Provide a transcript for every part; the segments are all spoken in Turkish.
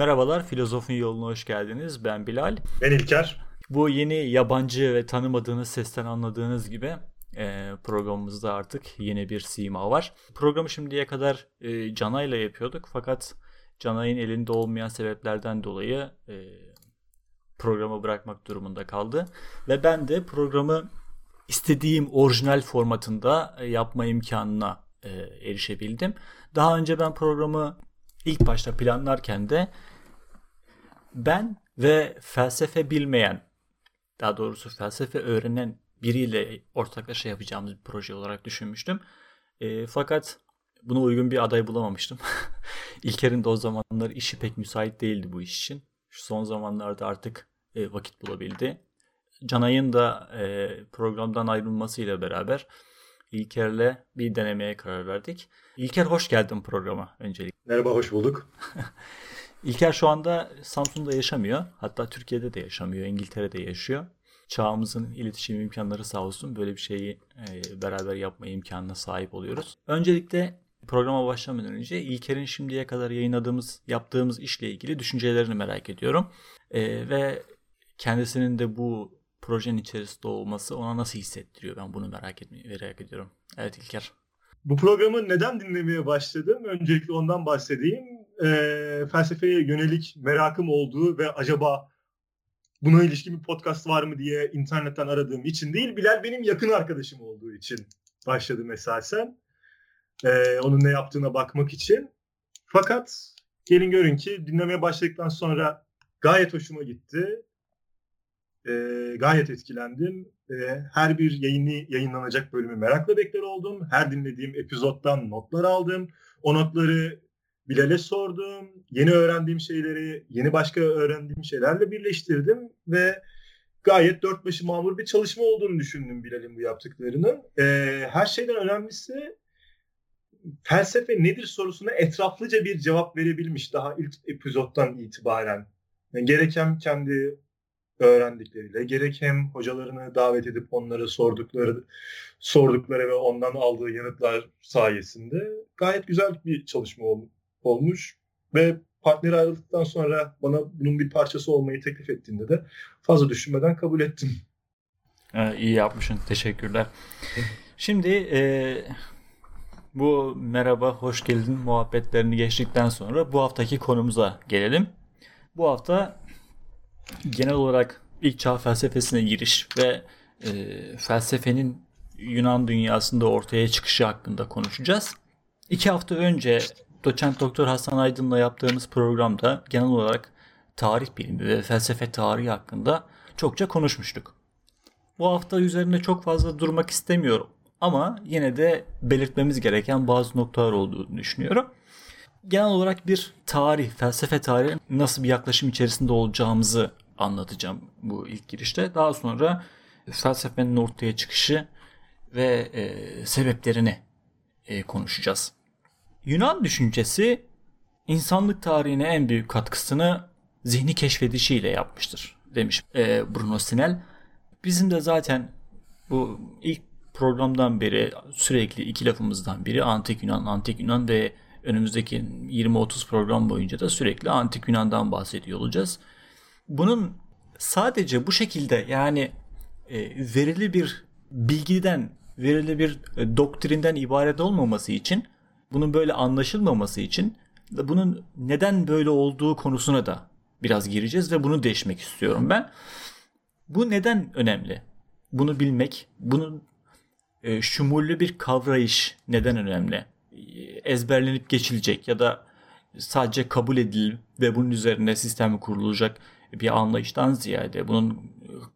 Merhabalar, Filozofun Yoluna hoş geldiniz. Ben Bilal. Ben İlker. Bu yeni yabancı ve tanımadığınız sesten anladığınız gibi e, programımızda artık yeni bir sima var. Programı şimdiye kadar e, Cana ile yapıyorduk fakat Canay'ın elinde olmayan sebeplerden dolayı e, programı bırakmak durumunda kaldı. Ve ben de programı istediğim orijinal formatında yapma imkanına e, erişebildim. Daha önce ben programı ilk başta planlarken de ben ve felsefe bilmeyen daha doğrusu felsefe öğrenen biriyle ortaklaşa yapacağımız bir proje olarak düşünmüştüm. E, fakat buna uygun bir aday bulamamıştım. İlker'in de o zamanlar işi pek müsait değildi bu iş için. Şu son zamanlarda artık e, vakit bulabildi. Canay'ın da e, programdan ayrılmasıyla beraber İlker'le bir denemeye karar verdik. İlker hoş geldin programa öncelikle. Merhaba, hoş bulduk. İlker şu anda Samsun'da yaşamıyor. Hatta Türkiye'de de yaşamıyor, İngiltere'de yaşıyor. Çağımızın iletişim imkanları sağ olsun böyle bir şeyi e, beraber yapma imkanına sahip oluyoruz. Öncelikle programa başlamadan önce İlker'in şimdiye kadar yayınladığımız, yaptığımız işle ilgili düşüncelerini merak ediyorum. E, ve kendisinin de bu projenin içerisinde olması ona nasıl hissettiriyor? Ben bunu merak etmeyi merak ediyorum. Evet İlker. Bu programı neden dinlemeye başladım? Öncelikle ondan bahsedeyim. E, felsefeye yönelik merakım olduğu ve acaba buna ilişkin bir podcast var mı diye internetten aradığım için değil, Bilal benim yakın arkadaşım olduğu için başladım esasen. E, onun ne yaptığına bakmak için. Fakat gelin görün ki dinlemeye başladıktan sonra gayet hoşuma gitti. E, gayet etkilendim. E, her bir yayını yayınlanacak bölümü merakla bekler oldum. Her dinlediğim epizottan notlar aldım. O notları Bilal'e sordum. Yeni öğrendiğim şeyleri yeni başka öğrendiğim şeylerle birleştirdim ve gayet dört başı mamur bir çalışma olduğunu düşündüm Bilal'in bu yaptıklarının. E, her şeyden önemlisi felsefe nedir sorusuna etraflıca bir cevap verebilmiş daha ilk epizottan itibaren. Yani gereken kendi öğrendikleriyle gerek hem hocalarını davet edip onlara sordukları sordukları ve ondan aldığı yanıtlar sayesinde gayet güzel bir çalışma ol, olmuş ve partneri ayrıldıktan sonra bana bunun bir parçası olmayı teklif ettiğinde de fazla düşünmeden kabul ettim. Ee, iyi yapmışsın. Teşekkürler. Şimdi e, bu merhaba, hoş geldin muhabbetlerini geçtikten sonra bu haftaki konumuza gelelim. Bu hafta genel olarak ilk çağ felsefesine giriş ve e, felsefenin Yunan dünyasında ortaya çıkışı hakkında konuşacağız. İki hafta önce doçent doktor Hasan Aydın'la yaptığımız programda genel olarak tarih bilimi ve felsefe tarihi hakkında çokça konuşmuştuk. Bu hafta üzerinde çok fazla durmak istemiyorum ama yine de belirtmemiz gereken bazı noktalar olduğunu düşünüyorum. Genel olarak bir tarih, felsefe tarihi nasıl bir yaklaşım içerisinde olacağımızı anlatacağım bu ilk girişte. Daha sonra felsefenin ortaya çıkışı ve e, sebeplerini e, konuşacağız. Yunan düşüncesi insanlık tarihine en büyük katkısını zihni keşfedişiyle yapmıştır demiş e, Bruno Sinel. Bizim de zaten bu ilk programdan beri sürekli iki lafımızdan biri antik Yunan, antik Yunan ve önümüzdeki 20-30 program boyunca da sürekli antik Yunan'dan bahsediyor olacağız. Bunun sadece bu şekilde yani e, verili bir bilgiden, verili bir e, doktrinden ibaret olmaması için, bunun böyle anlaşılmaması için bunun neden böyle olduğu konusuna da biraz gireceğiz ve bunu değişmek istiyorum ben. Bu neden önemli? Bunu bilmek, bunun e, şumullü bir kavrayış neden önemli? Ezberlenip geçilecek ya da sadece kabul edilip ve bunun üzerine sistemi kurulacak bir anlayıştan ziyade bunun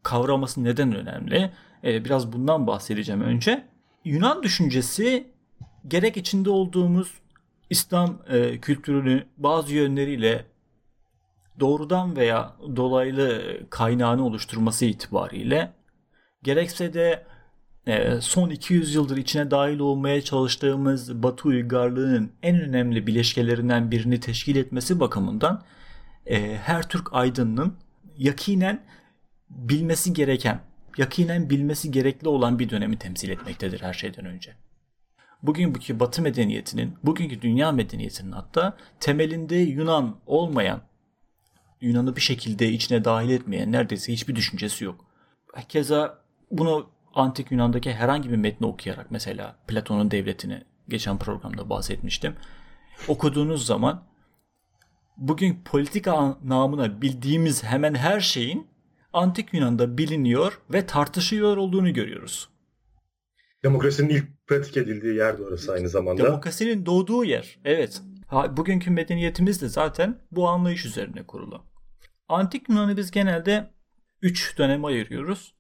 kavraması neden önemli? E, biraz bundan bahsedeceğim önce. Yunan düşüncesi gerek içinde olduğumuz İslam e, kültürünü bazı yönleriyle doğrudan veya dolaylı kaynağını oluşturması itibariyle gerekse de e, son 200 yıldır içine dahil olmaya çalıştığımız Batı uygarlığının en önemli bileşkelerinden birini teşkil etmesi bakımından e, her Türk aydınının yakinen bilmesi gereken, yakinen bilmesi gerekli olan bir dönemi temsil etmektedir her şeyden önce. Bugünkü Batı medeniyetinin, bugünkü dünya medeniyetinin hatta temelinde Yunan olmayan Yunan'ı bir şekilde içine dahil etmeyen neredeyse hiçbir düşüncesi yok. Keza bunu antik Yunan'daki herhangi bir metni okuyarak mesela Platon'un devletini geçen programda bahsetmiştim. Okuduğunuz zaman bugün politika namına bildiğimiz hemen her şeyin antik Yunan'da biliniyor ve tartışılıyor olduğunu görüyoruz. Demokrasinin ilk pratik edildiği yer de orası aynı zamanda. Demokrasinin doğduğu yer. Evet. Bugünkü medeniyetimiz de zaten bu anlayış üzerine kurulu. Antik Yunan'ı biz genelde 3 döneme ayırıyoruz.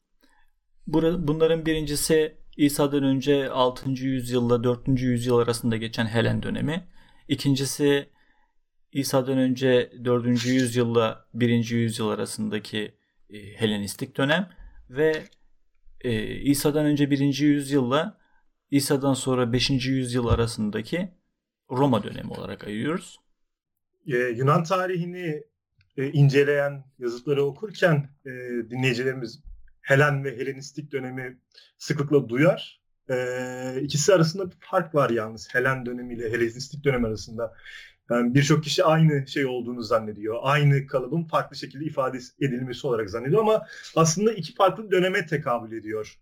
Bunların birincisi İsa'dan önce 6. yüzyılla 4. yüzyıl arasında geçen Helen dönemi. İkincisi İsa'dan önce 4. yüzyılla 1. yüzyıl arasındaki e, Helenistik dönem ve e, İsa'dan önce 1. yüzyılla İsa'dan sonra 5. yüzyıl arasındaki Roma dönemi olarak ayırıyoruz. Ee, Yunan tarihini e, inceleyen yazıtları okurken e, dinleyicilerimiz Helen ve Helenistik dönemi sıklıkla duyar. E, ikisi arasında bir fark var yalnız Helen dönemiyle Helenistik dönem arasında. Yani birçok kişi aynı şey olduğunu zannediyor. Aynı kalıbın farklı şekilde ifade edilmesi olarak zannediyor ama aslında iki farklı döneme tekabül ediyor.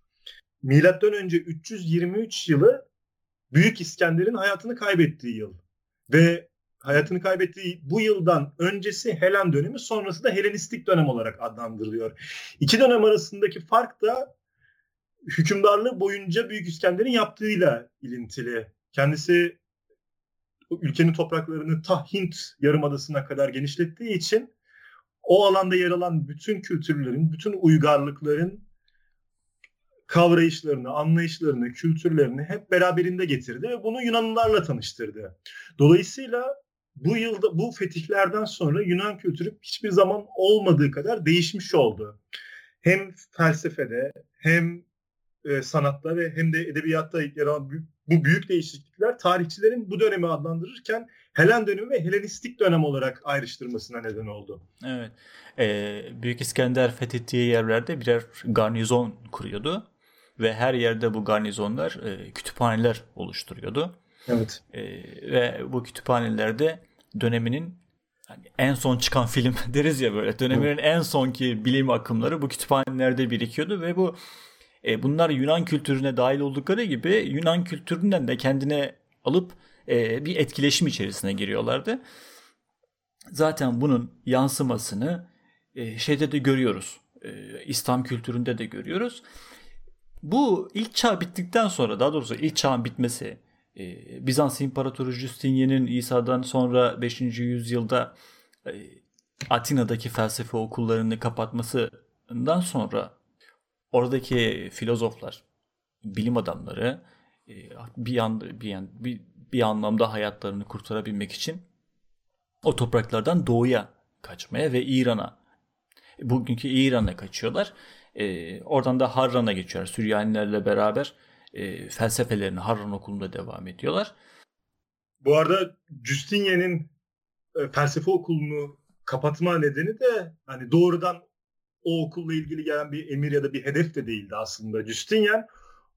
Milattan önce 323 yılı Büyük İskender'in hayatını kaybettiği yıl. Ve hayatını kaybettiği bu yıldan öncesi Helen dönemi sonrası da Helenistik dönem olarak adlandırılıyor. İki dönem arasındaki fark da hükümdarlığı boyunca Büyük İskender'in yaptığıyla ilintili. Kendisi ülkenin topraklarını ta Hint yarımadasına kadar genişlettiği için o alanda yer alan bütün kültürlerin, bütün uygarlıkların kavrayışlarını, anlayışlarını, kültürlerini hep beraberinde getirdi ve bunu Yunanlılarla tanıştırdı. Dolayısıyla bu yılda bu fetihlerden sonra Yunan kültürü hiçbir zaman olmadığı kadar değişmiş oldu. Hem felsefede hem e, sanatta ve hem de edebiyatta yer alan bu büyük değişiklikler tarihçilerin bu dönemi adlandırırken Helen dönemi ve Helenistik dönem olarak ayrıştırmasına neden oldu. Evet. Ee, Büyük İskender fethettiği yerlerde birer garnizon kuruyordu ve her yerde bu garnizonlar e, kütüphaneler oluşturuyordu. Evet. E, ve bu kütüphanelerde döneminin yani en son çıkan film deriz ya böyle döneminin en sonki bilim akımları bu kütüphanelerde birikiyordu ve bu e, bunlar Yunan kültürüne dahil oldukları gibi Yunan kültüründen de kendine alıp e, bir etkileşim içerisine giriyorlardı. Zaten bunun yansımasını e, şeyde de görüyoruz. E, İslam kültüründe de görüyoruz. Bu ilk çağ bittikten sonra daha doğrusu ilk çağın bitmesi e, Bizans İmparatoru Justinian'in İsa'dan sonra 5. yüzyılda e, Atina'daki felsefe okullarını kapatmasından sonra oradaki filozoflar, bilim adamları e, bir yan bir yan bir, bir anlamda hayatlarını kurtarabilmek için o topraklardan doğuya kaçmaya ve İran'a bugünkü İran'a kaçıyorlar. E, oradan da Harran'a geçiyor. Süryanilerle beraber e, felsefelerini Harran okulunda devam ediyorlar. Bu arada Justinian'in felsefe okulunu kapatma nedeni de hani doğrudan o okulla ilgili gelen bir emir ya da bir hedef de değildi aslında. Justinian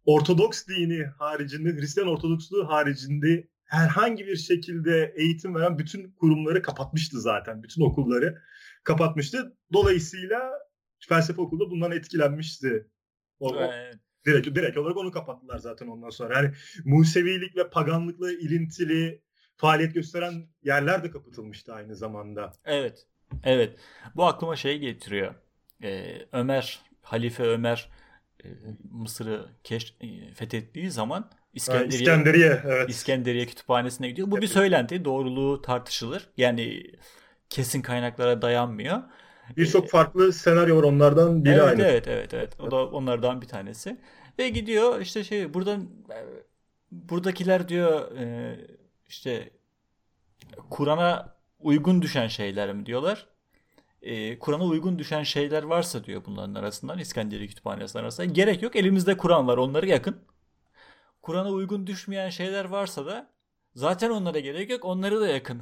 Ortodoks dini haricinde, Hristiyan Ortodoksluğu haricinde herhangi bir şekilde eğitim veren bütün kurumları kapatmıştı zaten. Bütün okulları kapatmıştı. Dolayısıyla felsefe okulu bundan etkilenmişti. O, evet. direkt, direkt olarak onu kapattılar zaten ondan sonra. Yani Musevilik ve paganlıkla ilintili faaliyet gösteren yerler de kapatılmıştı aynı zamanda. Evet. Evet. Bu aklıma şey getiriyor. Ee, Ömer, Halife Ömer e, Mısır'ı keş, e, fethettiği zaman İskenderiye, İskenderiye, evet. İskenderiye kütüphanesine gidiyor. Bu bir söylenti. Doğruluğu tartışılır. Yani kesin kaynaklara dayanmıyor. Birçok farklı senaryo var onlardan biri evet, aynı. Evet evet evet. O da onlardan bir tanesi. Ve gidiyor işte şey buradan buradakiler diyor e, işte Kur'an'a uygun düşen şeyler mi diyorlar. E, Kur'an'a uygun düşen şeyler varsa diyor bunların arasından İskenderiye Kütüphanesi arasında. Gerek yok elimizde Kur'an var onları yakın. Kur'an'a uygun düşmeyen şeyler varsa da zaten onlara gerek yok onları da yakın.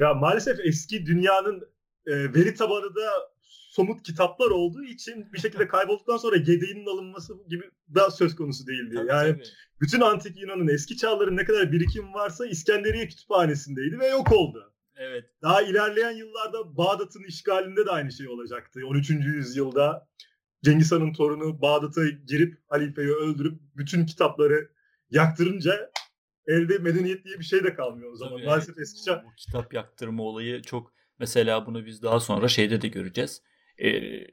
ya maalesef eski dünyanın e, veri tabanı da somut kitaplar olduğu için bir şekilde kaybolduktan sonra gedeğinin alınması gibi da söz konusu değildi. Tabii, yani tabii. bütün antik Yunan'ın eski çağların ne kadar birikim varsa İskenderiye kütüphanesindeydi ve yok oldu. Evet. Daha ilerleyen yıllarda Bağdat'ın işgalinde de aynı şey olacaktı. 13. yüzyılda Cengiz Han'ın torunu Bağdat'a girip halifeyi öldürüp bütün kitapları yaktırınca elde medeniyet diye bir şey de kalmıyor o zaman. Tabii Maalesef evet. eski çağ. Bu kitap yaktırma olayı çok mesela bunu biz daha sonra şeyde de göreceğiz. Ee,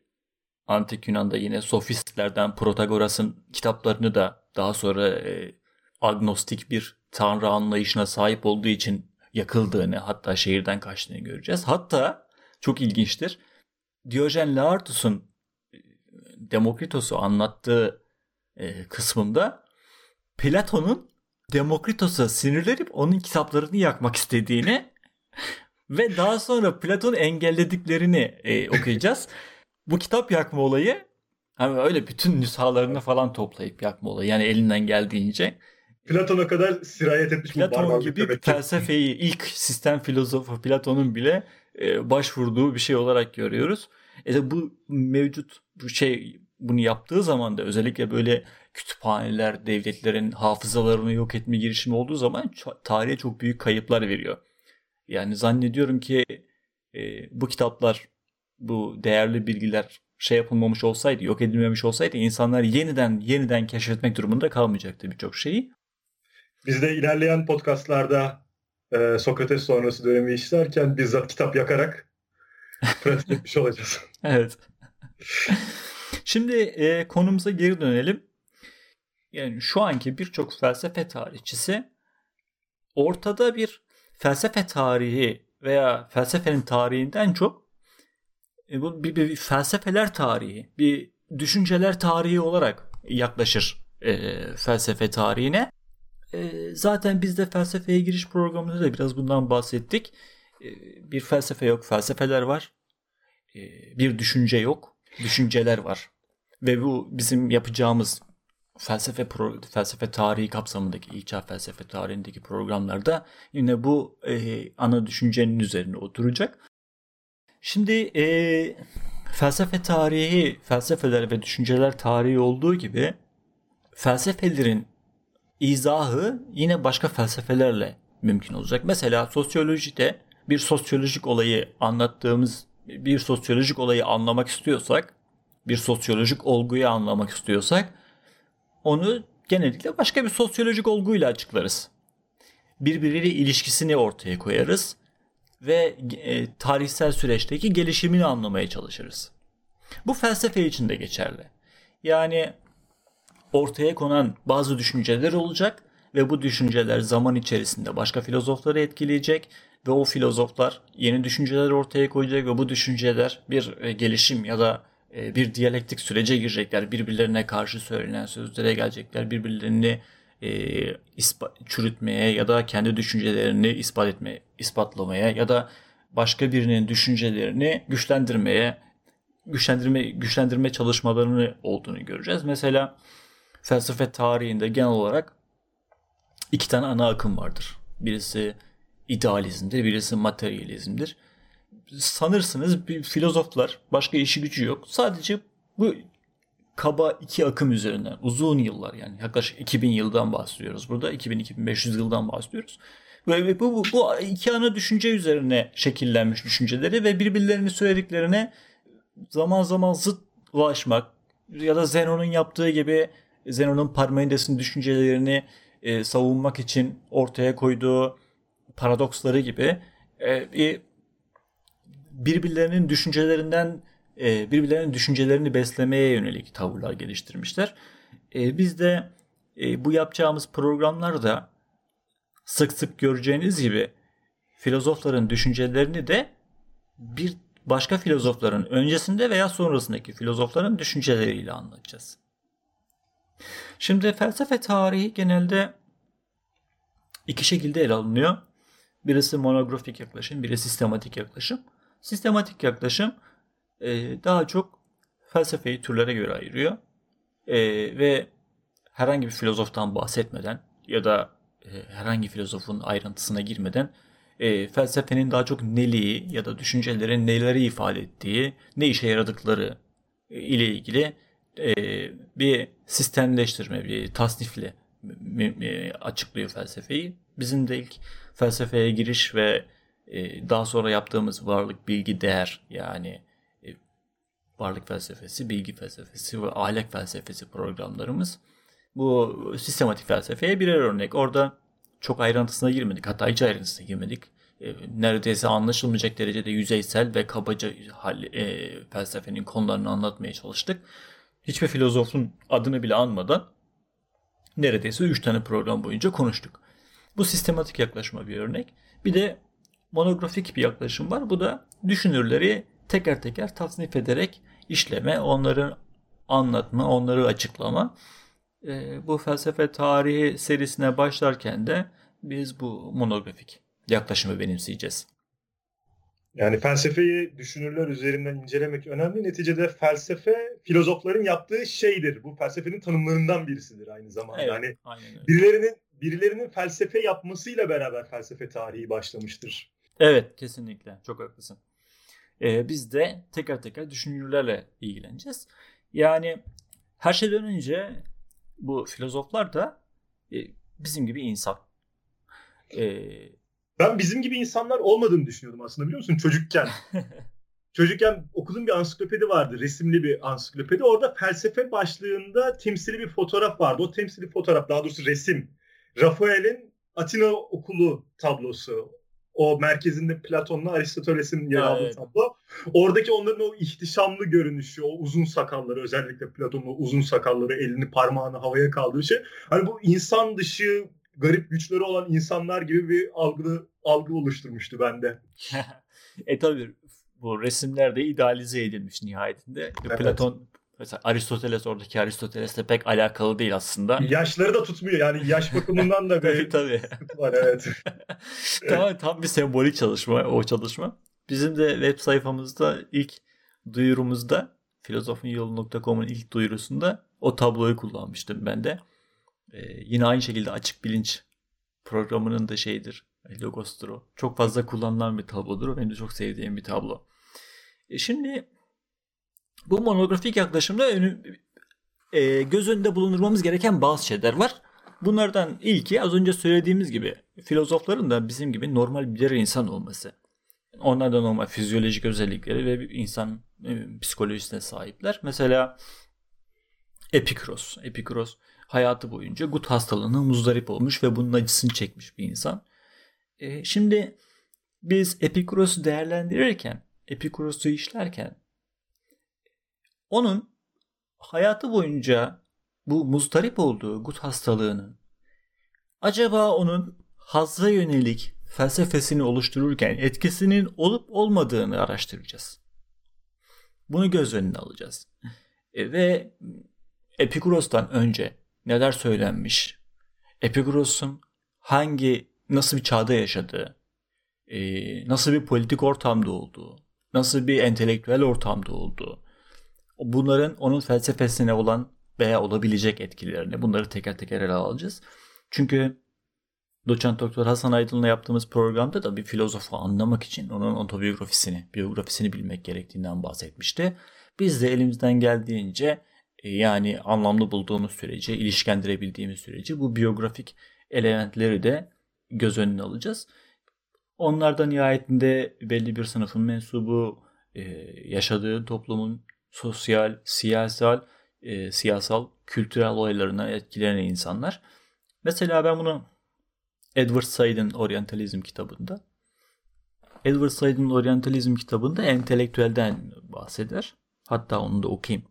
Antik Yunan'da yine sofistlerden Protagoras'ın kitaplarını da daha sonra e, agnostik bir tanrı anlayışına sahip olduğu için yakıldığını hatta şehirden kaçtığını göreceğiz. Hatta çok ilginçtir. Diyojen Laertus'un e, Demokritos'u anlattığı e, kısmında Platon'un Demokritos'a sinirlenip onun kitaplarını yakmak istediğini ve daha sonra Platon engellediklerini e, okuyacağız. Bu kitap yakma olayı hani öyle bütün nüshalarını falan toplayıp yakma olayı yani elinden geldiğince Platon'a kadar sirayet etmiş Platon bu gibi bir felsefeyi ilk sistem filozofu Platon'un bile e, başvurduğu bir şey olarak görüyoruz. E bu mevcut bu şey bunu yaptığı zaman da özellikle böyle kütüphaneler, devletlerin hafızalarını yok etme girişimi olduğu zaman tarihe çok büyük kayıplar veriyor. Yani zannediyorum ki e, bu kitaplar, bu değerli bilgiler şey yapılmamış olsaydı, yok edilmemiş olsaydı insanlar yeniden yeniden keşfetmek durumunda kalmayacaktı birçok şeyi. Biz de ilerleyen podcastlarda e, Sokrates sonrası dönemi işlerken bizzat kitap yakarak pratik etmiş olacağız. evet. Şimdi e, konumuza geri dönelim. Yani şu anki birçok felsefe tarihçisi ortada bir felsefe tarihi veya felsefenin tarihinden çok e, bu bir, bir felsefeler tarihi, bir düşünceler tarihi olarak yaklaşır e, felsefe tarihine. E, zaten biz de felsefeye giriş programında da biraz bundan bahsettik. E, bir felsefe yok, felsefeler var. E, bir düşünce yok, düşünceler var. Ve bu bizim yapacağımız felsefe pro, felsefe tarihi kapsamındaki ilk çağ felsefe tarihindeki programlarda yine bu e, ana düşüncenin üzerine oturacak. Şimdi e, felsefe tarihi, felsefeler ve düşünceler tarihi olduğu gibi felsefelerin izahı yine başka felsefelerle mümkün olacak. Mesela sosyolojide bir sosyolojik olayı anlattığımız bir sosyolojik olayı anlamak istiyorsak, bir sosyolojik olguyu anlamak istiyorsak onu genellikle başka bir sosyolojik olguyla açıklarız. Birbiriyle ilişkisini ortaya koyarız ve e, tarihsel süreçteki gelişimini anlamaya çalışırız. Bu felsefe için de geçerli. Yani ortaya konan bazı düşünceler olacak ve bu düşünceler zaman içerisinde başka filozofları etkileyecek ve o filozoflar yeni düşünceler ortaya koyacak ve bu düşünceler bir e, gelişim ya da bir diyalektik sürece girecekler. Birbirlerine karşı söylenen sözlere gelecekler. Birbirlerini e, ispat, çürütmeye ya da kendi düşüncelerini ispat etmeye, ispatlamaya ya da başka birinin düşüncelerini güçlendirmeye, güçlendirme güçlendirme çalışmalarını olduğunu göreceğiz. Mesela felsefe tarihinde genel olarak iki tane ana akım vardır. Birisi idealizmdir, birisi materyalizmdir sanırsınız bir filozoflar başka işi gücü yok. Sadece bu kaba iki akım üzerinden uzun yıllar yani yaklaşık 2000 yıldan bahsediyoruz burada. 2000-2500 yıldan bahsediyoruz. Ve bu, bu, bu iki ana düşünce üzerine şekillenmiş düşünceleri ve birbirlerini söylediklerine zaman zaman zıt ulaşmak ya da Zenon'un yaptığı gibi Zenon'un Parmenides'in düşüncelerini e, savunmak için ortaya koyduğu paradoksları gibi e, birbirlerinin düşüncelerinden e, birbirlerinin düşüncelerini beslemeye yönelik tavırlar geliştirmişler. E, biz de e, bu yapacağımız programlarda sık sık göreceğiniz gibi filozofların düşüncelerini de bir başka filozofların öncesinde veya sonrasındaki filozofların düşünceleriyle anlatacağız. Şimdi felsefe tarihi genelde iki şekilde ele alınıyor. Birisi monografik yaklaşım, biri sistematik yaklaşım. Sistematik yaklaşım e, daha çok felsefeyi türlere göre ayırıyor. E, ve herhangi bir filozoftan bahsetmeden ya da e, herhangi filozofun ayrıntısına girmeden e, felsefenin daha çok neliği ya da düşüncelerin neleri ifade ettiği, ne işe yaradıkları e, ile ilgili e, bir sistemleştirme, bir tasnifle açıklıyor felsefeyi. Bizim de ilk felsefeye giriş ve e, daha sonra yaptığımız varlık, bilgi, değer yani e, varlık felsefesi, bilgi felsefesi ve ahlak felsefesi programlarımız bu sistematik felsefeye birer örnek. Orada çok ayrıntısına girmedik. Hatta hiç ayrıntısına girmedik. E, neredeyse anlaşılmayacak derecede yüzeysel ve kabaca e, felsefenin konularını anlatmaya çalıştık. Hiçbir filozofun adını bile anmadan neredeyse 3 tane program boyunca konuştuk. Bu sistematik yaklaşma bir örnek. Bir de monografik bir yaklaşım var. Bu da düşünürleri teker teker tasnif ederek işleme, onları anlatma, onları açıklama. E, bu felsefe tarihi serisine başlarken de biz bu monografik yaklaşımı benimseyeceğiz. Yani felsefeyi düşünürler üzerinden incelemek önemli. Neticede felsefe filozofların yaptığı şeydir. Bu felsefenin tanımlarından birisidir aynı zamanda. Evet, yani birilerinin birilerinin felsefe yapmasıyla beraber felsefe tarihi başlamıştır. Evet, kesinlikle. Çok haklısın. Ee, biz de teker teker düşünürlerle ilgileneceğiz. Yani her şeyden önce bu filozoflar da e, bizim gibi insan. E, ben bizim gibi insanlar olmadığını düşünüyordum aslında biliyor musun çocukken. çocukken okuduğum bir ansiklopedi vardı. Resimli bir ansiklopedi. Orada felsefe başlığında temsili bir fotoğraf vardı. O temsili fotoğraf daha doğrusu resim. Rafael'in Atina okulu tablosu o merkezinde Platon'la Aristoteles'in yer aldığı evet. tablo. Oradaki onların o ihtişamlı görünüşü, o uzun sakalları özellikle Platon'un uzun sakalları, elini parmağını havaya kaldırışı. Şey. Hani bu insan dışı garip güçleri olan insanlar gibi bir algı, algı oluşturmuştu bende. e tabi bu resimler de idealize edilmiş nihayetinde. Evet. Platon Mesela Aristoteles oradaki Aristoteles'le pek alakalı değil aslında. Yaşları da tutmuyor yani yaş bakımından da bir tabii, var evet. tamam tam bir sembolik çalışma o çalışma. Bizim de web sayfamızda ilk duyurumuzda filozofunyolu.com'un ilk duyurusunda o tabloyu kullanmıştım ben de. Ee, yine aynı şekilde açık bilinç programının da şeydir logosudur o. Çok fazla kullanılan bir tablodur. Benim de çok sevdiğim bir tablo. E şimdi bu monografik yaklaşımda önü, e, göz önünde bulundurmamız gereken bazı şeyler var. Bunlardan ilki az önce söylediğimiz gibi filozofların da bizim gibi normal birer insan olması. Onlar da normal fizyolojik özellikleri ve insan e, psikolojisine sahipler. Mesela Epikros. Epikros hayatı boyunca gut hastalığına muzdarip olmuş ve bunun acısını çekmiş bir insan. E, şimdi biz Epikuros'u değerlendirirken, Epikuros'u işlerken onun hayatı boyunca bu muzdarip olduğu gut hastalığının acaba onun hazza yönelik felsefesini oluştururken etkisinin olup olmadığını araştıracağız. Bunu göz önüne alacağız. E, ve Epikuros'tan önce neler söylenmiş, Epikuros'un hangi, nasıl bir çağda yaşadığı, e, nasıl bir politik ortamda olduğu, nasıl bir entelektüel ortamda olduğu, bunların onun felsefesine olan veya olabilecek etkilerini bunları teker teker ele alacağız. Çünkü Doçent Doktor Hasan Aydın'la yaptığımız programda da bir filozofu anlamak için onun otobiyografisini, biyografisini bilmek gerektiğinden bahsetmişti. Biz de elimizden geldiğince e, yani anlamlı bulduğumuz sürece, ilişkilendirebildiğimiz sürece bu biyografik elementleri de göz önüne alacağız. Onlardan nihayetinde belli bir sınıfın mensubu, e, yaşadığı toplumun sosyal, siyasal, e, siyasal, kültürel olaylarına etkilenen insanlar. Mesela ben bunu Edward Said'in Orientalizm kitabında Edward Said'in Orientalizm kitabında entelektüelden bahseder. Hatta onu da okuyayım.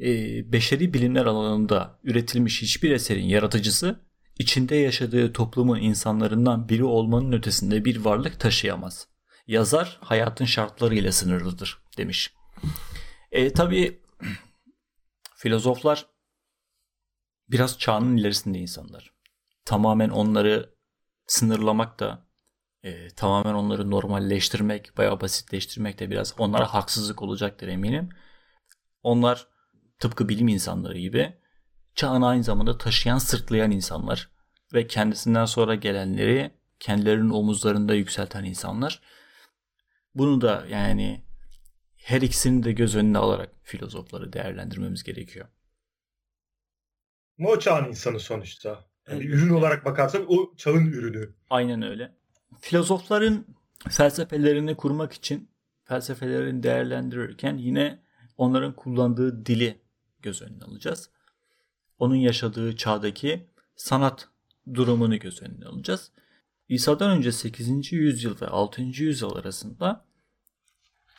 Ee, beşeri bilimler alanında üretilmiş hiçbir eserin yaratıcısı içinde yaşadığı toplumun insanlarından biri olmanın ötesinde bir varlık taşıyamaz. Yazar hayatın şartlarıyla sınırlıdır demiş. E, tabii filozoflar biraz çağının ilerisinde insanlar. Tamamen onları sınırlamak da e, tamamen onları normalleştirmek, bayağı basitleştirmek de biraz onlara haksızlık olacaktır eminim. Onlar tıpkı bilim insanları gibi çağını aynı zamanda taşıyan, sırtlayan insanlar ve kendisinden sonra gelenleri kendilerinin omuzlarında yükselten insanlar. Bunu da yani her ikisini de göz önüne alarak filozofları değerlendirmemiz gerekiyor. O çağın insanı sonuçta. Yani ürün olarak bakarsak o çağın ürünü. Aynen öyle. Filozofların felsefelerini kurmak için felsefelerini değerlendirirken yine onların kullandığı dili göz önüne alacağız. Onun yaşadığı çağdaki sanat durumunu göz önüne alacağız. İsa'dan önce 8. yüzyıl ve 6. yüzyıl arasında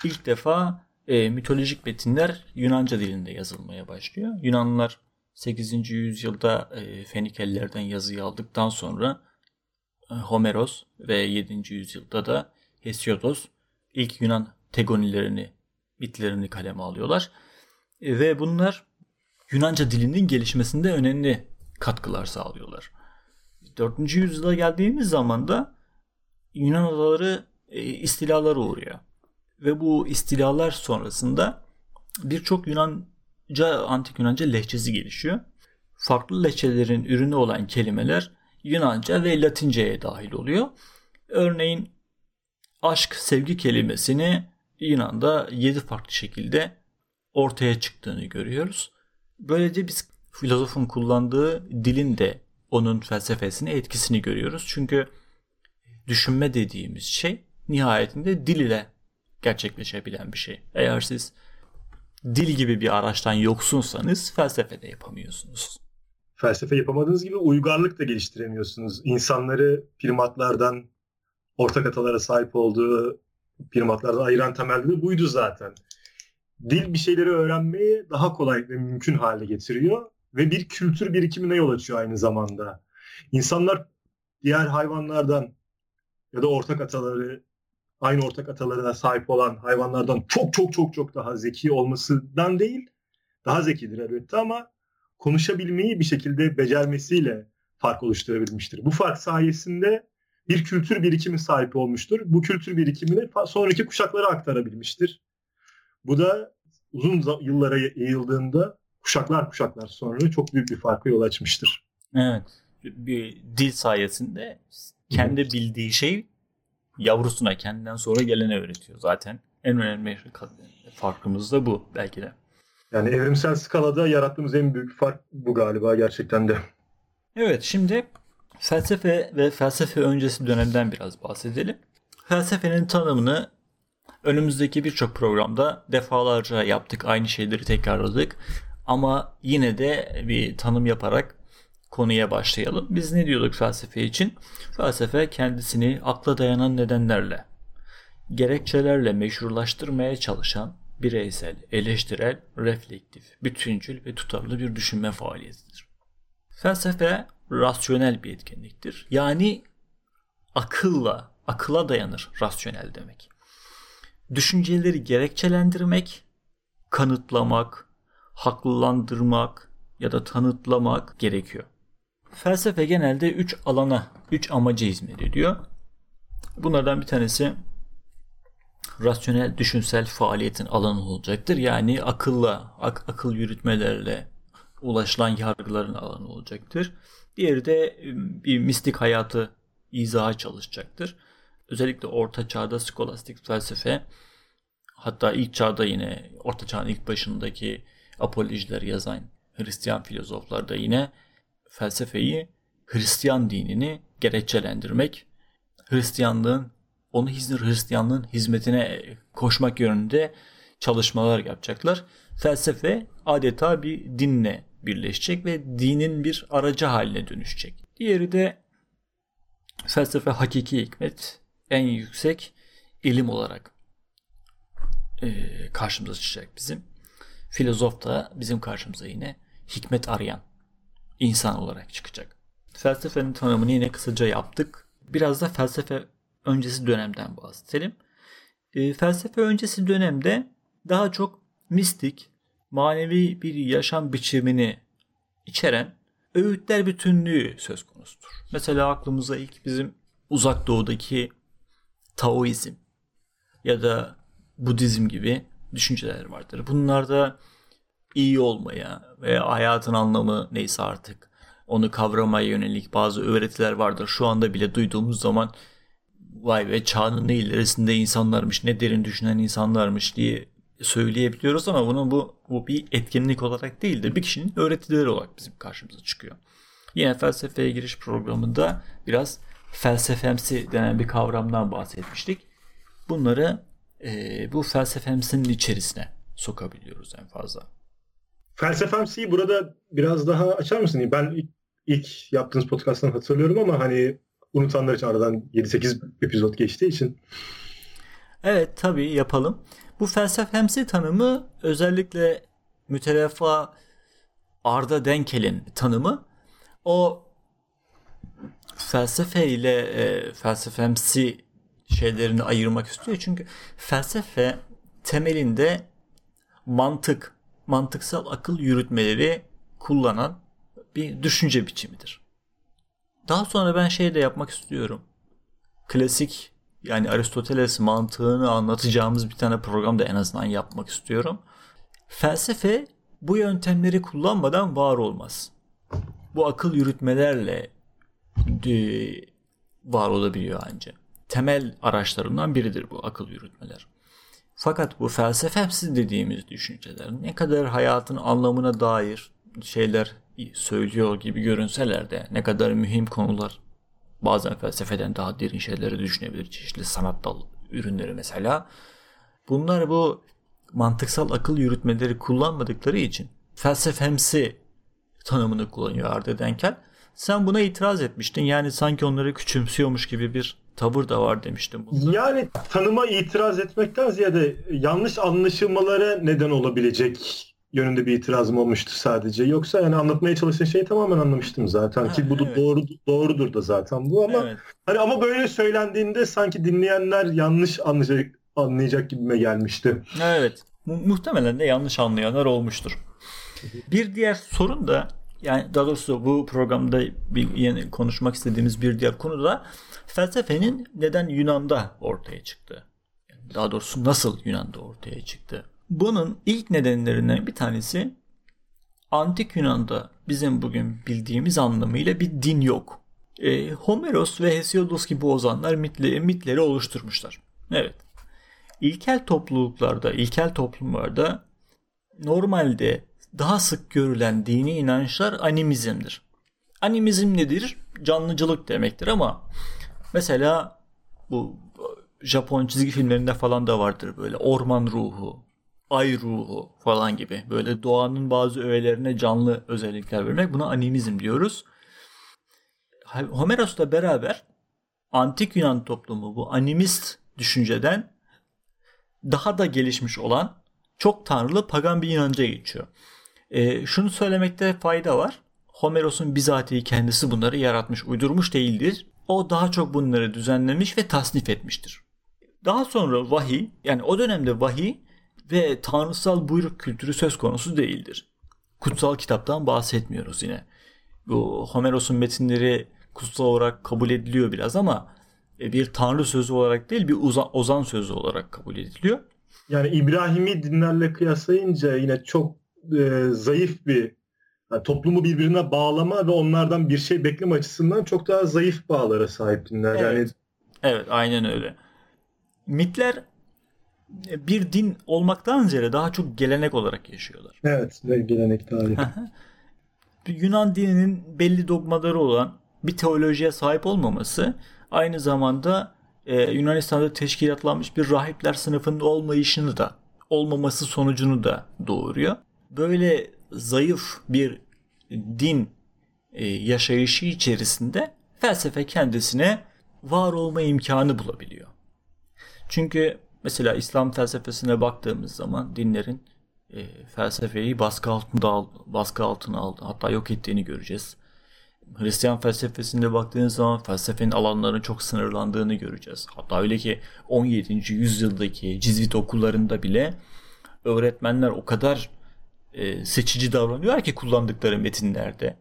ilk defa e, mitolojik metinler Yunanca dilinde yazılmaya başlıyor. Yunanlılar 8. yüzyılda e, Fenikelilerden yazıyı aldıktan sonra e, Homeros ve 7. yüzyılda da Hesiodos ilk Yunan tegonilerini, mitlerini kaleme alıyorlar. E, ve bunlar Yunanca dilinin gelişmesinde önemli katkılar sağlıyorlar. 4. yüzyıla geldiğimiz zaman da Yunan adaları e, istilalara uğruyor. Ve bu istilalar sonrasında birçok Yunanca, antik Yunanca lehçesi gelişiyor. Farklı lehçelerin ürünü olan kelimeler Yunanca ve Latince'ye dahil oluyor. Örneğin aşk, sevgi kelimesini Yunan'da 7 farklı şekilde ortaya çıktığını görüyoruz. Böylece biz filozofun kullandığı dilin de onun felsefesine etkisini görüyoruz. Çünkü düşünme dediğimiz şey nihayetinde dil ile gerçekleşebilen bir şey. Eğer siz dil gibi bir araçtan yoksunsanız felsefe de yapamıyorsunuz. Felsefe yapamadığınız gibi uygarlık da geliştiremiyorsunuz. İnsanları primatlardan ortak atalara sahip olduğu primatlardan ayıran temelde de buydu zaten. Dil bir şeyleri öğrenmeyi daha kolay ve mümkün hale getiriyor ve bir kültür birikimine yol açıyor aynı zamanda. İnsanlar diğer hayvanlardan ya da ortak ataları aynı ortak atalarına sahip olan hayvanlardan çok çok çok çok daha zeki olmasından değil daha zekidir elbette ama konuşabilmeyi bir şekilde becermesiyle fark oluşturabilmiştir. Bu fark sayesinde bir kültür birikimi sahip olmuştur. Bu kültür birikimini sonraki kuşaklara aktarabilmiştir. Bu da uzun yıllara yayıldığında kuşaklar kuşaklar sonra çok büyük bir farkı yol açmıştır. Evet. Bir dil sayesinde kendi bildiği şey yavrusuna kendinden sonra gelene öğretiyor zaten. En önemli farkımız da bu belki de. Yani evrimsel skalada yarattığımız en büyük fark bu galiba gerçekten de. Evet şimdi felsefe ve felsefe öncesi dönemden biraz bahsedelim. Felsefenin tanımını önümüzdeki birçok programda defalarca yaptık. Aynı şeyleri tekrarladık. Ama yine de bir tanım yaparak konuya başlayalım. Biz ne diyorduk felsefe için? Felsefe kendisini akla dayanan nedenlerle, gerekçelerle meşrulaştırmaya çalışan bireysel, eleştirel, reflektif, bütüncül ve tutarlı bir düşünme faaliyetidir. Felsefe rasyonel bir etkinliktir. Yani akılla, akıla dayanır rasyonel demek. Düşünceleri gerekçelendirmek, kanıtlamak, haklılandırmak ya da tanıtlamak gerekiyor. Felsefe genelde 3 alana, 3 amaca hizmet ediyor. Bunlardan bir tanesi rasyonel düşünsel faaliyetin alanı olacaktır. Yani akılla, ak- akıl yürütmelerle ulaşılan yargıların alanı olacaktır. Diğeri de bir mistik hayatı izaha çalışacaktır. Özellikle orta çağda skolastik felsefe hatta ilk çağda yine orta çağın ilk başındaki apolojiler yazan Hristiyan filozoflar da yine felsefeyi Hristiyan dinini gerekçelendirmek, Hristiyanlığın onu Hristiyanlığın hizmetine koşmak yönünde çalışmalar yapacaklar. Felsefe adeta bir dinle birleşecek ve dinin bir aracı haline dönüşecek. Diğeri de felsefe hakiki hikmet en yüksek ilim olarak e, karşımıza çıkacak bizim. Filozof da bizim karşımıza yine hikmet arayan insan olarak çıkacak. Felsefenin tanımını yine kısaca yaptık. Biraz da felsefe öncesi dönemden bahsedelim. E, felsefe öncesi dönemde daha çok mistik, manevi bir yaşam biçimini içeren öğütler bütünlüğü söz konusudur. Mesela aklımıza ilk bizim uzak doğudaki Taoizm ya da Budizm gibi düşünceler vardır. Bunlarda iyi olmaya veya hayatın anlamı neyse artık onu kavramaya yönelik bazı öğretiler vardır. Şu anda bile duyduğumuz zaman vay be çağının ne ilerisinde insanlarmış, ne derin düşünen insanlarmış diye söyleyebiliyoruz ama bunun bu, bu bir etkinlik olarak değil de bir kişinin öğretileri olarak bizim karşımıza çıkıyor. Yine felsefeye giriş programında biraz felsefemsi denen bir kavramdan bahsetmiştik. Bunları e, bu felsefemsinin içerisine sokabiliyoruz en fazla. Felsefemsiyi burada biraz daha açar mısın? Ben ilk, ilk yaptığınız podcasttan hatırlıyorum ama hani unutanlar için aradan 7-8 epizod geçtiği için. Evet tabii yapalım. Bu felsefemsi tanımı özellikle mütelefa Arda Denkel'in tanımı o felsefe ile e, felsefemsi şeylerini ayırmak istiyor. Çünkü felsefe temelinde mantık, mantıksal akıl yürütmeleri kullanan bir düşünce biçimidir. Daha sonra ben şey de yapmak istiyorum. Klasik yani Aristoteles mantığını anlatacağımız bir tane program da en azından yapmak istiyorum. Felsefe bu yöntemleri kullanmadan var olmaz. Bu akıl yürütmelerle e, var olabiliyor ancak. Temel araçlarından biridir bu akıl yürütmeler. Fakat bu felsefemsiz dediğimiz düşünceler ne kadar hayatın anlamına dair şeyler söylüyor gibi görünseler de ne kadar mühim konular bazen felsefeden daha derin şeyleri düşünebilir. Çeşitli sanat dal ürünleri mesela. Bunlar bu mantıksal akıl yürütmeleri kullanmadıkları için felsefemsi tanımını kullanıyor Arda Denkel. Sen buna itiraz etmiştin. Yani sanki onları küçümsüyormuş gibi bir tavır da var demiştim. Bunda. Yani tanıma itiraz etmekten ziyade yanlış anlaşılmalara neden olabilecek yönünde bir itirazım olmuştu sadece. Yoksa yani anlatmaya çalıştığın şeyi tamamen anlamıştım zaten ha, ki bu evet. doğru doğrudur da zaten bu ama evet. hani ama böyle söylendiğinde sanki dinleyenler yanlış anlayacak anlayacak gibime gelmişti. Evet. Mu- muhtemelen de yanlış anlayanlar olmuştur. Bir diğer sorun da yani daha doğrusu bu programda bir yeni konuşmak istediğimiz bir diğer konu da felsefenin neden Yunan'da ortaya çıktı. Daha doğrusu nasıl Yunan'da ortaya çıktı. Bunun ilk nedenlerinden bir tanesi Antik Yunan'da bizim bugün bildiğimiz anlamıyla bir din yok. E, Homeros ve Hesiodos gibi ozanlar mitleri, mitleri oluşturmuşlar. Evet. İlkel topluluklarda, ilkel toplumlarda normalde daha sık görülen dini inançlar animizmdir. Animizm nedir? Canlıcılık demektir ama mesela bu Japon çizgi filmlerinde falan da vardır böyle orman ruhu, ay ruhu falan gibi böyle doğanın bazı öğelerine canlı özellikler vermek buna animizm diyoruz. Homeros'la beraber antik Yunan toplumu bu animist düşünceden daha da gelişmiş olan çok tanrılı pagan bir inanca geçiyor. E, şunu söylemekte fayda var. Homeros'un bizatihi kendisi bunları yaratmış, uydurmuş değildir. O daha çok bunları düzenlemiş ve tasnif etmiştir. Daha sonra vahiy, yani o dönemde vahiy ve tanrısal buyruk kültürü söz konusu değildir. Kutsal kitaptan bahsetmiyoruz yine. Bu Homeros'un metinleri kutsal olarak kabul ediliyor biraz ama e, bir tanrı sözü olarak değil bir ozan sözü olarak kabul ediliyor. Yani İbrahimi dinlerle kıyaslayınca yine çok e, zayıf bir yani toplumu birbirine bağlama ve onlardan bir şey bekleme açısından çok daha zayıf bağlara sahip dinler. Evet. Yani Evet, aynen öyle. Mitler bir din olmaktan ziyade daha çok gelenek olarak yaşıyorlar. Evet, ve gelenek tarihi. Yunan dininin belli dogmaları olan bir teolojiye sahip olmaması aynı zamanda e, Yunanistan'da teşkilatlanmış bir rahipler sınıfının olmayışını da olmaması sonucunu da doğuruyor. Böyle zayıf bir din e, yaşayışı içerisinde felsefe kendisine var olma imkanı bulabiliyor. Çünkü mesela İslam felsefesine baktığımız zaman dinlerin e, felsefeyi baskı altında baskı altına aldı. Hatta yok ettiğini göreceğiz. Hristiyan felsefesinde baktığınız zaman felsefenin alanlarının çok sınırlandığını göreceğiz. Hatta öyle ki 17. yüzyıldaki Cizvit okullarında bile öğretmenler o kadar e, seçici davranıyor ki kullandıkları metinlerde.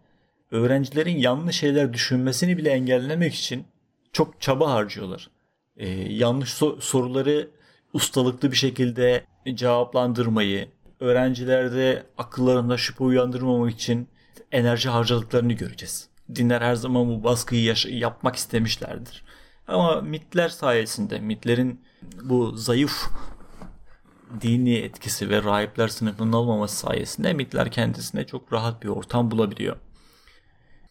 Öğrencilerin yanlış şeyler düşünmesini bile engellemek için çok çaba harcıyorlar. E, yanlış so- soruları ustalıklı bir şekilde cevaplandırmayı, öğrencilerde akıllarında şüphe uyandırmamak için enerji harcadıklarını göreceğiz. Dinler her zaman bu baskıyı yaş- yapmak istemişlerdir. Ama mitler sayesinde, mitlerin bu zayıf dini etkisi ve rahipler sınıfının olmaması sayesinde mitler kendisine çok rahat bir ortam bulabiliyor.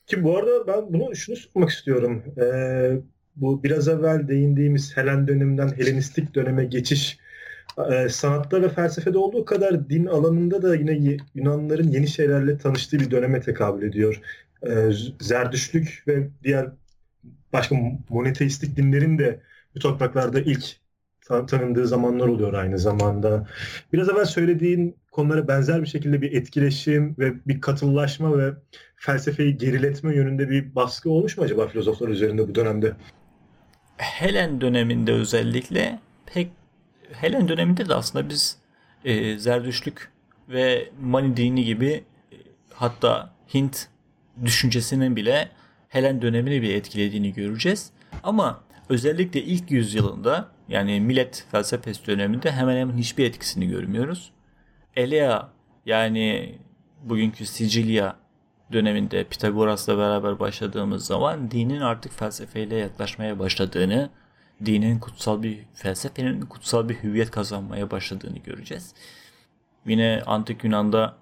Ki bu arada ben bunu şunu sormak istiyorum. Ee, bu biraz evvel değindiğimiz Helen döneminden Helenistik döneme geçiş e, sanatta ve felsefede olduğu kadar din alanında da yine Yunanlıların yeni şeylerle tanıştığı bir döneme tekabül ediyor. E, Zerdüşlük ve diğer başka monoteistik dinlerin de bu topraklarda ilk tanındığı zamanlar oluyor aynı zamanda. Biraz evvel söylediğin konulara benzer bir şekilde bir etkileşim ve bir katıllaşma ve felsefeyi geriletme yönünde bir baskı olmuş mu acaba filozoflar üzerinde bu dönemde? Helen döneminde özellikle pek Helen döneminde de aslında biz e, Zerdüşlük ve Mani dini gibi e, hatta Hint düşüncesinin bile Helen dönemini bir etkilediğini göreceğiz. Ama özellikle ilk yüzyılında yani millet felsefesi döneminde hemen hemen hiçbir etkisini görmüyoruz. Elea yani bugünkü Sicilya döneminde Pitagoras'la beraber başladığımız zaman dinin artık felsefeyle yaklaşmaya başladığını, dinin kutsal bir felsefenin kutsal bir hüviyet kazanmaya başladığını göreceğiz. Yine antik Yunan'da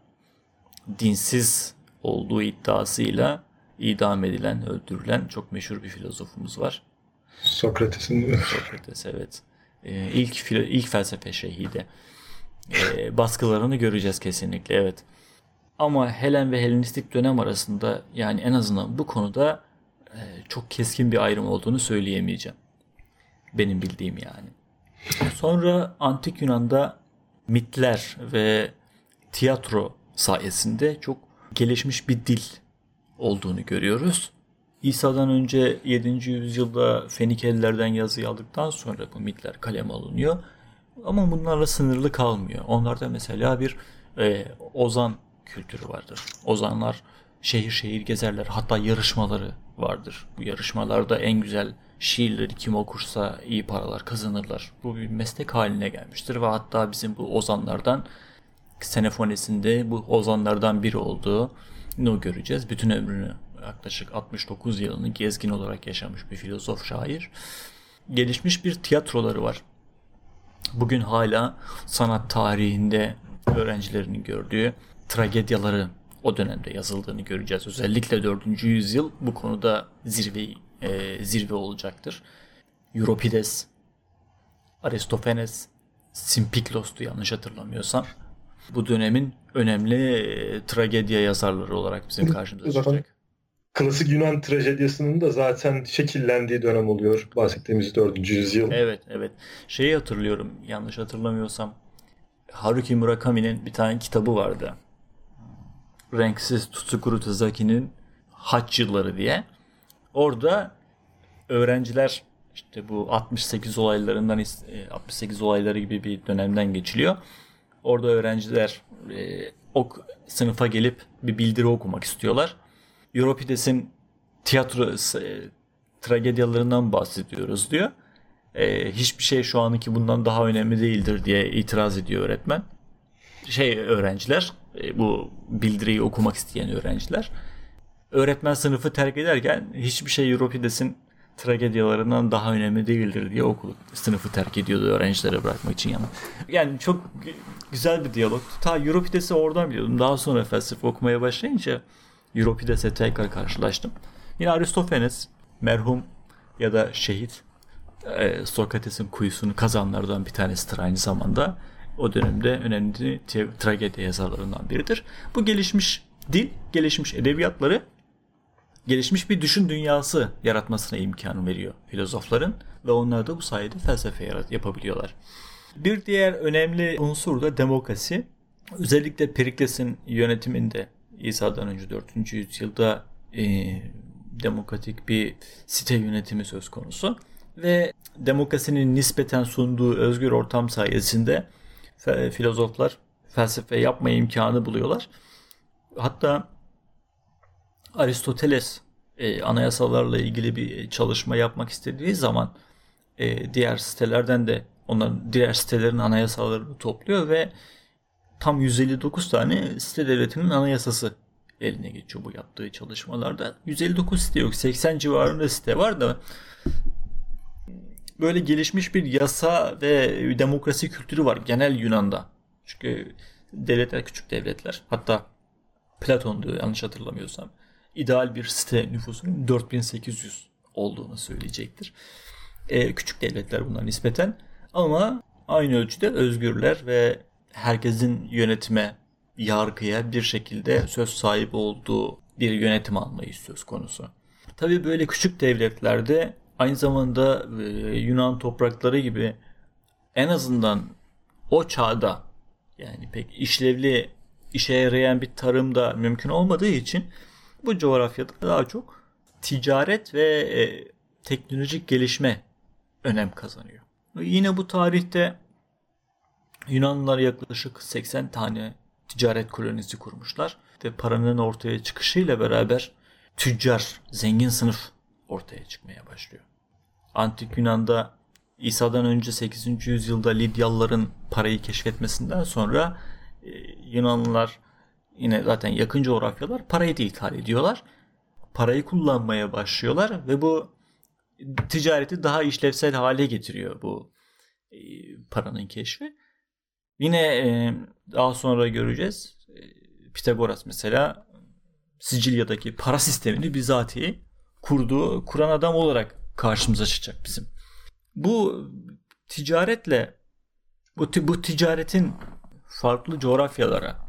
dinsiz olduğu iddiasıyla idam edilen, öldürülen çok meşhur bir filozofumuz var. Sokrates'in Sokrates evet. Ee, ilk ilk felsefe şehidi. Ee, baskılarını göreceğiz kesinlikle evet. Ama Helen ve Helenistik dönem arasında yani en azından bu konuda e, çok keskin bir ayrım olduğunu söyleyemeyeceğim. Benim bildiğim yani. Sonra Antik Yunan'da mitler ve tiyatro sayesinde çok gelişmiş bir dil olduğunu görüyoruz. İsa'dan önce 7. yüzyılda Fenikelilerden yazıyı aldıktan sonra bu mitler kaleme alınıyor. Ama bunlarla sınırlı kalmıyor. Onlarda mesela bir e, ozan kültürü vardır. Ozanlar şehir şehir gezerler. Hatta yarışmaları vardır. Bu yarışmalarda en güzel şiirleri kim okursa iyi paralar kazanırlar. Bu bir meslek haline gelmiştir ve hatta bizim bu ozanlardan Senefonesinde bu ozanlardan biri olduğu olduğunu göreceğiz. Bütün ömrünü yaklaşık 69 yılını gezgin olarak yaşamış bir filozof şair. Gelişmiş bir tiyatroları var. Bugün hala sanat tarihinde öğrencilerinin gördüğü tragedyaları o dönemde yazıldığını göreceğiz. Özellikle 4. yüzyıl bu konuda zirve e, zirve olacaktır. Euripides, Aristofanes, Simpiklos'tu yanlış hatırlamıyorsam. Bu dönemin önemli e, tragedya yazarları olarak bizim karşımıza çıkacak. Klasik Yunan trajedyasının da zaten şekillendiği dönem oluyor. Bahsettiğimiz 4. yüzyıl. Evet, evet. Şeyi hatırlıyorum, yanlış hatırlamıyorsam. Haruki Murakami'nin bir tane kitabı vardı. Renksiz Tsukuru Tazaki'nin Haç Yılları diye. Orada öğrenciler işte bu 68 olaylarından 68 e, olayları gibi bir dönemden geçiliyor. Orada öğrenciler e, ok sınıfa gelip bir bildiri okumak istiyorlar. Euripides'in tiyatro e, tragedyalarından bahsediyoruz diyor. E, hiçbir şey şu anki bundan daha önemli değildir diye itiraz ediyor öğretmen. Şey öğrenciler, e, bu bildiriyi okumak isteyen öğrenciler. Öğretmen sınıfı terk ederken hiçbir şey Euripides'in tragedyalarından daha önemli değildir diye okul sınıfı terk ediyordu öğrencilere bırakmak için yani. Yani çok güzel bir diyalog. Ta Euripides'i oradan biliyordum. Daha sonra felsefe okumaya başlayınca Euripides'e tekrar karşılaştım. Yine Aristofanes merhum ya da şehit e, Sokrates'in kuyusunu kazanlardan bir tanesidir aynı zamanda. O dönemde önemli tragedya yazarlarından biridir. Bu gelişmiş dil, gelişmiş edebiyatları gelişmiş bir düşün dünyası yaratmasına imkan veriyor filozofların ve onlar da bu sayede felsefe yarat yapabiliyorlar. Bir diğer önemli unsur da demokrasi. Özellikle Perikles'in yönetiminde İsa'dan önce 4. yüzyılda e, demokratik bir site yönetimi söz konusu ve demokrasinin nispeten sunduğu özgür ortam sayesinde filozoflar felsefe yapma imkanı buluyorlar. Hatta Aristoteles e, anayasalarla ilgili bir çalışma yapmak istediği zaman e, diğer sitelerden de onların diğer sitelerin anayasalarını topluyor ve tam 159 tane site devletinin anayasası eline geçiyor bu yaptığı çalışmalarda. 159 site yok. 80 civarında site var da böyle gelişmiş bir yasa ve demokrasi kültürü var genel Yunan'da. Çünkü devletler küçük devletler. Hatta Platon'du yanlış hatırlamıyorsam. ideal bir site nüfusunun 4800 olduğunu söyleyecektir. Ee, küçük devletler bunlar nispeten ama aynı ölçüde özgürler ve herkesin yönetime, yargıya bir şekilde söz sahibi olduğu bir yönetim anlayışı söz konusu. Tabii böyle küçük devletlerde aynı zamanda e, Yunan toprakları gibi en azından o çağda yani pek işlevli işe yarayan bir tarım da mümkün olmadığı için bu coğrafyada daha çok ticaret ve e, teknolojik gelişme önem kazanıyor. Yine bu tarihte Yunanlılar yaklaşık 80 tane ticaret kolonisi kurmuşlar ve paranın ortaya çıkışıyla beraber tüccar, zengin sınıf ortaya çıkmaya başlıyor. Antik Yunan'da İsa'dan önce 8. yüzyılda Lidyalıların parayı keşfetmesinden sonra e, Yunanlılar yine zaten yakın coğrafyalar parayı da ithal ediyorlar. Parayı kullanmaya başlıyorlar ve bu ticareti daha işlevsel hale getiriyor bu e, paranın keşfi. Yine e, daha sonra göreceğiz. E, Pitagoras mesela Sicilya'daki para sistemini bizatihi kurduğu, kuran adam olarak karşımıza çıkacak bizim. Bu ticaretle bu, bu ticaretin farklı coğrafyalara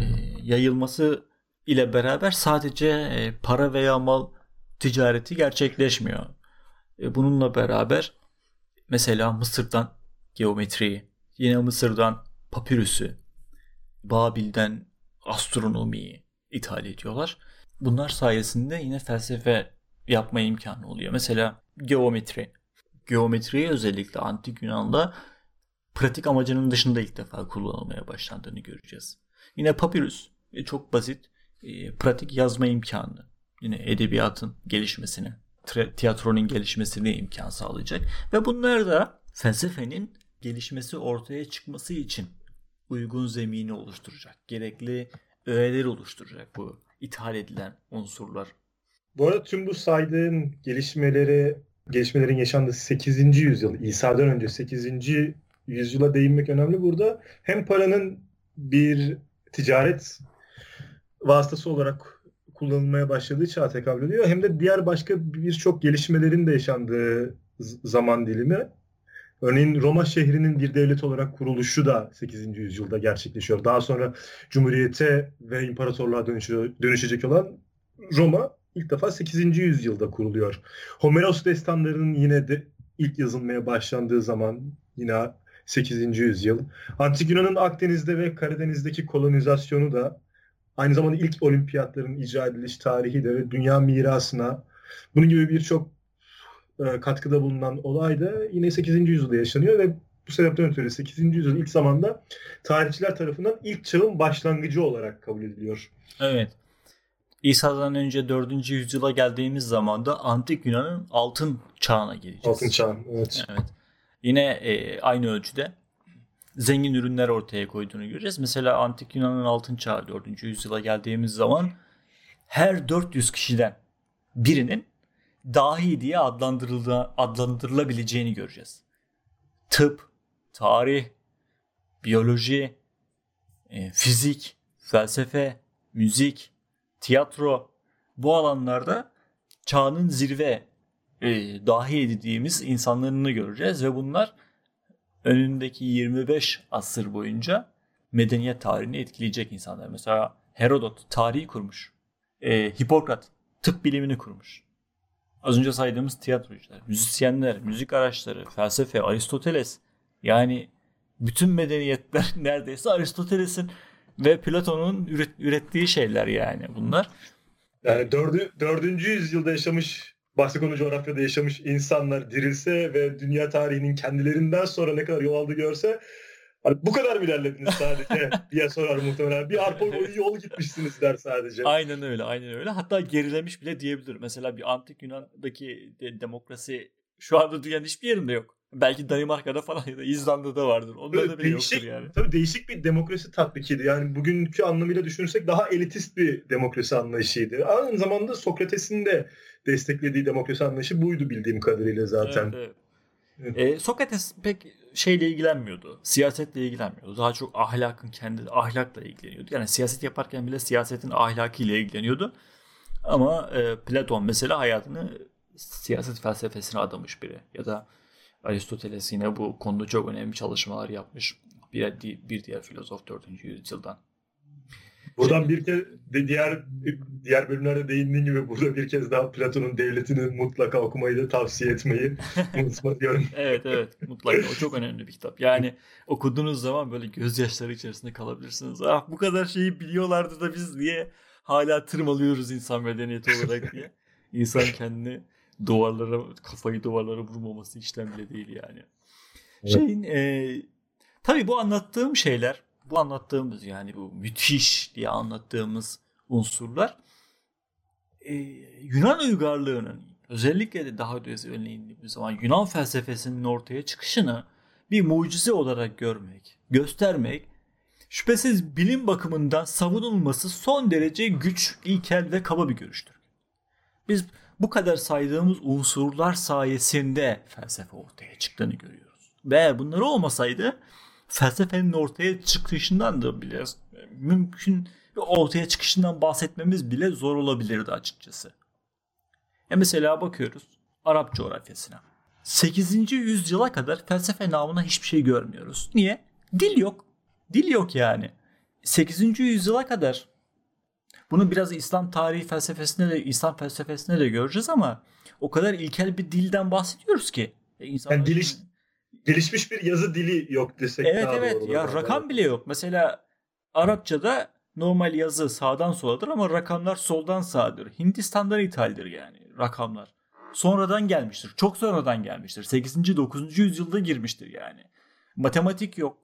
e, yayılması ile beraber sadece e, para veya mal ticareti gerçekleşmiyor. E, bununla beraber mesela Mısır'dan geometriyi, yine Mısır'dan papirüsü, Babil'den astronomiyi ithal ediyorlar. Bunlar sayesinde yine felsefe yapma imkanı oluyor. Mesela geometri. Geometriye özellikle antik Yunan'da pratik amacının dışında ilk defa kullanılmaya başlandığını göreceğiz. Yine papirüs e, çok basit e, pratik yazma imkanı. Yine edebiyatın gelişmesini, tiyatronun gelişmesini imkan sağlayacak. Ve bunlar da felsefenin gelişmesi ortaya çıkması için uygun zemini oluşturacak. Gerekli öğeler oluşturacak bu ithal edilen unsurlar. Bu arada tüm bu saydığın gelişmeleri, gelişmelerin yaşandığı 8. yüzyıl, İsa'dan önce 8. yüzyıla değinmek önemli burada. Hem paranın bir ticaret vasıtası olarak kullanılmaya başladığı çağa tekabül ediyor. Hem de diğer başka birçok gelişmelerin de yaşandığı zaman dilimi. Örneğin Roma şehrinin bir devlet olarak kuruluşu da 8. yüzyılda gerçekleşiyor. Daha sonra Cumhuriyete ve imparatorluğa dönüşecek olan Roma ilk defa 8. yüzyılda kuruluyor. Homeros destanlarının yine de ilk yazılmaya başlandığı zaman yine 8. yüzyıl. Antik Yunan'ın Akdeniz'de ve Karadeniz'deki kolonizasyonu da aynı zamanda ilk olimpiyatların icra ediliş tarihi de ve dünya mirasına bunun gibi birçok e, katkıda bulunan olay da yine 8. yüzyılda yaşanıyor ve bu sebepten ötürü 8. yüzyıl ilk zamanda tarihçiler tarafından ilk çağın başlangıcı olarak kabul ediliyor. Evet. İsa'dan önce 4. yüzyıla geldiğimiz zaman da antik Yunan'ın altın çağına geleceğiz. Altın çağ, evet. evet. Yine e, aynı ölçüde zengin ürünler ortaya koyduğunu göreceğiz. Mesela antik Yunan'ın altın çağı 4. yüzyıla geldiğimiz zaman her 400 kişiden birinin dahi diye adlandırılabileceğini göreceğiz. Tıp, tarih, biyoloji, e, fizik, felsefe, müzik, tiyatro bu alanlarda çağının zirve e, dahi edildiğimiz insanlarını göreceğiz ve bunlar önündeki 25 asır boyunca medeniyet tarihini etkileyecek insanlar. Mesela Herodot tarihi kurmuş. E, Hipokrat tıp bilimini kurmuş. Az önce saydığımız tiyatrocular, müzisyenler, müzik araçları, felsefe, Aristoteles. Yani bütün medeniyetler neredeyse Aristoteles'in ve Platon'un üret, ürettiği şeyler yani bunlar. Yani dördü, dördüncü yüzyılda yaşamış, bahsi konu coğrafyada yaşamış insanlar dirilse ve dünya tarihinin kendilerinden sonra ne kadar yol aldı görse Hani bu kadar mı ilerlediniz sadece diye sorar muhtemelen. Bir arpa yol gitmişsiniz der sadece. Aynen öyle, aynen öyle. Hatta gerilemiş bile diyebilir. Mesela bir antik Yunan'daki de, demokrasi Şu anda dünyanın hiçbir yerinde yok. Belki Danimarka'da falan ya da İzlanda'da vardır. Onlarda da bile değişik, yoktur yani. Tabii değişik bir demokrasi tatbikiydi. Yani bugünkü anlamıyla düşünürsek daha elitist bir demokrasi anlayışıydı. Aynı zamanda Sokrates'in de desteklediği demokrasi anlayışı buydu bildiğim kadarıyla zaten. Evet, evet. E, Sokrates pek şeyle ilgilenmiyordu. Siyasetle ilgilenmiyordu. Daha çok ahlakın kendi ahlakla ilgileniyordu. Yani siyaset yaparken bile siyasetin ahlakıyla ilgileniyordu. Ama e, Platon mesela hayatını siyaset felsefesine adamış biri. Ya da Aristoteles yine bu konuda çok önemli çalışmalar yapmış. Bir, bir diğer filozof 4. yüzyıldan. Buradan bir kez de diğer diğer bölümlerde değindiğin gibi burada bir kez daha Platon'un devletini mutlaka okumayı da tavsiye etmeyi unutma diyorum. evet evet mutlaka o çok önemli bir kitap. Yani okuduğunuz zaman böyle gözyaşları içerisinde kalabilirsiniz. Ah bu kadar şeyi biliyorlardı da biz niye hala tırmalıyoruz insan medeniyeti olarak diye. İnsan kendini duvarlara kafayı duvarlara vurmaması işlem bile değil yani. Evet. Şeyin e, tabii bu anlattığım şeyler bu anlattığımız yani bu müthiş diye anlattığımız unsurlar e, Yunan uygarlığının özellikle de daha ötesi örneğin zaman Yunan felsefesinin ortaya çıkışını bir mucize olarak görmek, göstermek şüphesiz bilim bakımından savunulması son derece güç, ilkel ve kaba bir görüştür. Biz bu kadar saydığımız unsurlar sayesinde felsefe ortaya çıktığını görüyoruz. Ve bunları olmasaydı felsefenin ortaya çıkışından da bile mümkün ortaya çıkışından bahsetmemiz bile zor olabilirdi açıkçası. Ya mesela bakıyoruz Arap coğrafyasına. 8. yüzyıla kadar felsefe namına hiçbir şey görmüyoruz. Niye? Dil yok. Dil yok yani. 8. yüzyıla kadar bunu biraz İslam tarihi felsefesinde de İslam felsefesinde de göreceğiz ama o kadar ilkel bir dilden bahsediyoruz ki. E. Yani diliş, gelişmiş bir yazı dili yok desek evet, daha evet. doğru. Ya rakam bile yok. Mesela Arapçada normal yazı sağdan soladır ama rakamlar soldan sağdır. Hindistan'dan ithaldir yani rakamlar. Sonradan gelmiştir. Çok sonradan gelmiştir. 8. 9. yüzyılda girmiştir yani. Matematik yok.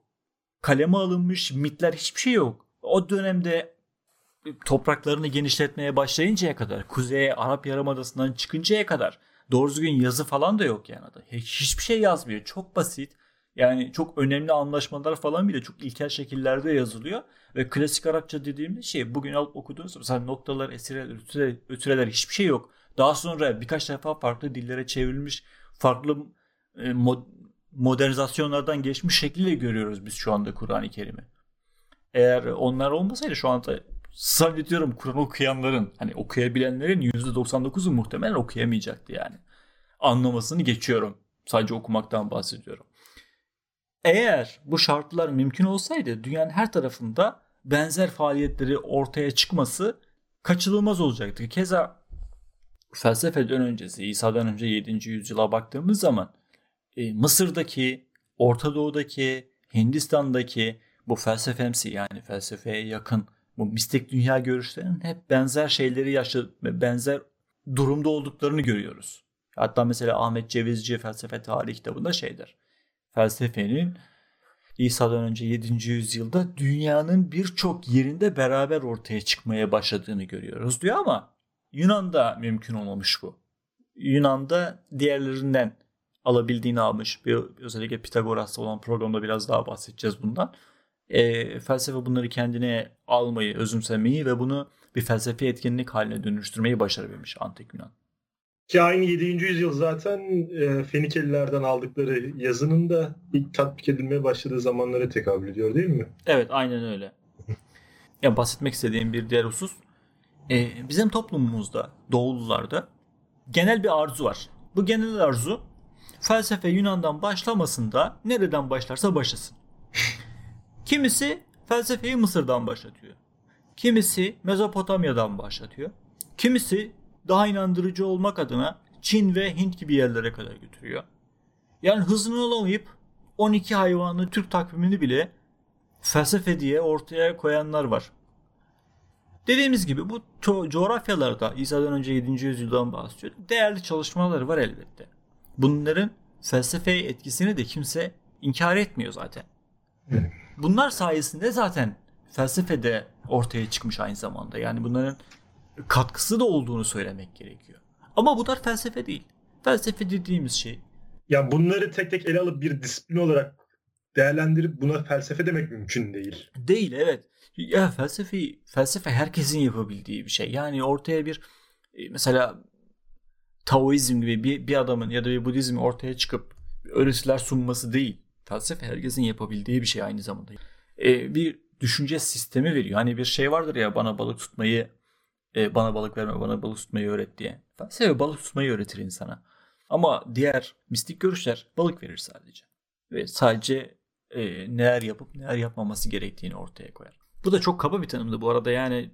Kaleme alınmış mitler hiçbir şey yok. O dönemde topraklarını genişletmeye başlayıncaya kadar, kuzeye Arap Yarımadası'ndan çıkıncaya kadar doğru düzgün yazı falan da yok yani. Hiçbir şey yazmıyor. Çok basit. Yani çok önemli anlaşmalar falan bile çok ilkel şekillerde yazılıyor. Ve klasik Arapça dediğimiz şey bugün alıp okuduğunuz mesela noktalar, esireler, ötüreler, ötüreler hiçbir şey yok. Daha sonra birkaç defa farklı dillere çevrilmiş, farklı e, mod, modernizasyonlardan geçmiş şekliyle görüyoruz biz şu anda Kur'an-ı Kerim'i. Eğer onlar olmasaydı şu anda zannediyorum Kur'an okuyanların hani okuyabilenlerin %99'u muhtemelen okuyamayacaktı yani. Anlamasını geçiyorum. Sadece okumaktan bahsediyorum. Eğer bu şartlar mümkün olsaydı dünyanın her tarafında benzer faaliyetleri ortaya çıkması kaçınılmaz olacaktı. Keza felsefeden öncesi, İsa'dan önce 7. yüzyıla baktığımız zaman e, Mısır'daki, Orta Doğu'daki, Hindistan'daki bu felsefemsi yani felsefeye yakın bu mistik dünya görüşlerinin hep benzer şeyleri yaşadı ve benzer durumda olduklarını görüyoruz. Hatta mesela Ahmet Cevizci felsefe tarihi kitabında şeydir. Felsefenin İsa'dan önce 7. yüzyılda dünyanın birçok yerinde beraber ortaya çıkmaya başladığını görüyoruz diyor ama Yunan'da mümkün olmamış bu. Yunan'da diğerlerinden alabildiğini almış. Bir, özellikle Pitagoras'ta olan programda biraz daha bahsedeceğiz bundan e, felsefe bunları kendine almayı, özümsemeyi ve bunu bir felsefi etkinlik haline dönüştürmeyi başarabilmiş Antik Yunan. Ki aynı 7. yüzyıl zaten e, Fenikelilerden aldıkları yazının da ilk tatbik edilmeye başladığı zamanlara tekabül ediyor değil mi? Evet aynen öyle. ya bahsetmek istediğim bir diğer husus e, bizim toplumumuzda doğulularda genel bir arzu var. Bu genel arzu felsefe Yunan'dan başlamasında nereden başlarsa başlasın. Kimisi felsefeyi Mısır'dan başlatıyor. Kimisi Mezopotamya'dan başlatıyor. Kimisi daha inandırıcı olmak adına Çin ve Hint gibi yerlere kadar götürüyor. Yani hızını alamayıp 12 hayvanlı Türk takvimini bile felsefe diye ortaya koyanlar var. Dediğimiz gibi bu co- coğrafyalarda İsa'dan önce 7. yüzyıldan bahsediyor. Değerli çalışmaları var elbette. Bunların felsefeye etkisini de kimse inkar etmiyor zaten. Bunlar sayesinde zaten felsefede ortaya çıkmış aynı zamanda. Yani bunların katkısı da olduğunu söylemek gerekiyor. Ama bunlar felsefe değil. Felsefe dediğimiz şey. Ya bunları tek tek ele alıp bir disiplin olarak değerlendirip buna felsefe demek mümkün değil. Değil evet. Ya felsefe felsefe herkesin yapabildiği bir şey. Yani ortaya bir e, mesela Taoizm gibi bir, bir adamın ya da bir Budizm ortaya çıkıp öğretiler sunması değil. Felsefe herkesin yapabildiği bir şey aynı zamanda. Ee, bir düşünce sistemi veriyor. Hani bir şey vardır ya bana balık tutmayı e, bana balık verme bana balık tutmayı öğret diye. Felsefe balık tutmayı öğretir insana. Ama diğer mistik görüşler balık verir sadece. Ve sadece e, neler yapıp neler yapmaması gerektiğini ortaya koyar. Bu da çok kaba bir tanımdı bu arada yani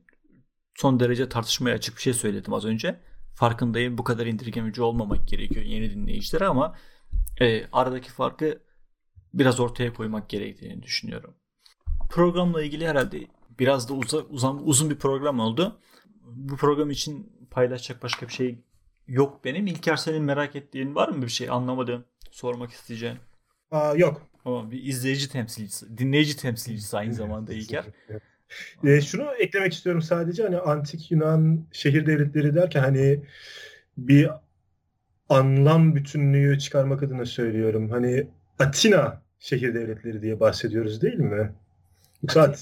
son derece tartışmaya açık bir şey söyledim az önce. Farkındayım bu kadar indirgemeci olmamak gerekiyor yeni dinleyicilere ama e, aradaki farkı biraz ortaya koymak gerektiğini düşünüyorum. Programla ilgili herhalde biraz da uza, uzun, uzun bir program oldu. Bu program için paylaşacak başka bir şey yok benim. İlker senin merak ettiğin var mı bir şey anlamadığın, sormak isteyeceğin? Aa, yok. Ama bir izleyici temsilcisi, dinleyici temsilcisi aynı zamanda İlker. E, şunu eklemek istiyorum sadece hani antik Yunan şehir devletleri derken hani bir anlam bütünlüğü çıkarmak adına söylüyorum. Hani Atina şehir devletleri diye bahsediyoruz değil mi? Atina,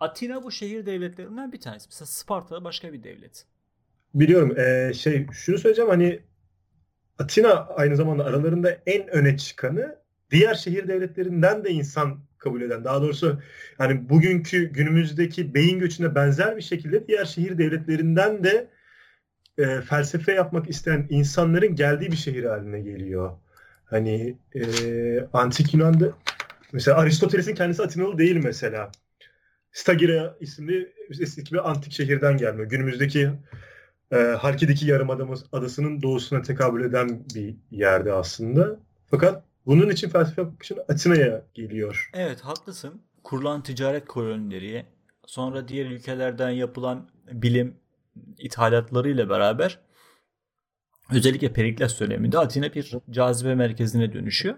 Atina bu şehir devletlerinden bir tanesi. Mesela Sparta başka bir devlet. Biliyorum. E, şey şunu söyleyeceğim hani Atina aynı zamanda aralarında en öne çıkanı diğer şehir devletlerinden de insan kabul eden. Daha doğrusu hani bugünkü günümüzdeki beyin göçüne benzer bir şekilde diğer şehir devletlerinden de e, felsefe yapmak isteyen insanların geldiği bir şehir haline geliyor. Hani e, antik Yunan'da mesela Aristoteles'in kendisi Atinalı değil mesela. Stagira isimli eski bir antik şehirden gelmiyor. Günümüzdeki e, Halki'deki adasının doğusuna tekabül eden bir yerde aslında. Fakat bunun için felsefe için Atina'ya geliyor. Evet haklısın. Kurulan ticaret kolonileri sonra diğer ülkelerden yapılan bilim ithalatlarıyla beraber özellikle Perikles döneminde Atina bir cazibe merkezine dönüşüyor.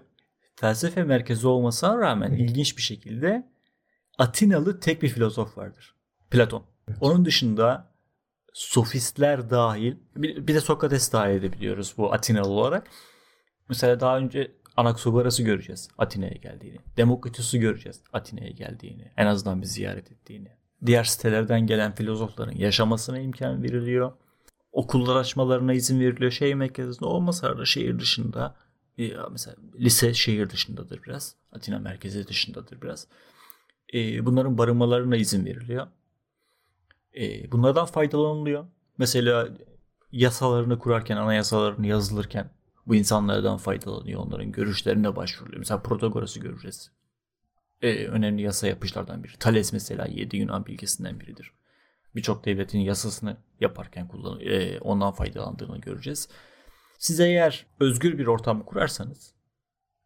Felsefe merkezi olmasına rağmen ilginç bir şekilde Atinalı tek bir filozof vardır. Platon. Onun dışında sofistler dahil bir, de Sokrates dahil edebiliyoruz bu Atinalı olarak. Mesela daha önce Anaxagoras göreceğiz Atina'ya geldiğini. Demokritus'u göreceğiz Atina'ya geldiğini. En azından bir ziyaret ettiğini. Diğer sitelerden gelen filozofların yaşamasına imkan veriliyor. Okullar açmalarına izin veriliyor. Şehir merkezinde olmasa da şehir dışında e, mesela lise şehir dışındadır biraz. Atina merkezi dışındadır biraz. E, bunların barınmalarına izin veriliyor. E, bunlardan faydalanılıyor. Mesela yasalarını kurarken, anayasalarını yazılırken bu insanlardan faydalanıyor. Onların görüşlerine başvuruyor. Mesela Protagoras'ı göreceğiz. Ee, önemli yasa yapışlardan biri. Thales mesela 7 Yunan bilgisinden biridir. Birçok devletin yasasını yaparken kullan e, ondan faydalandığını göreceğiz. Siz eğer özgür bir ortam kurarsanız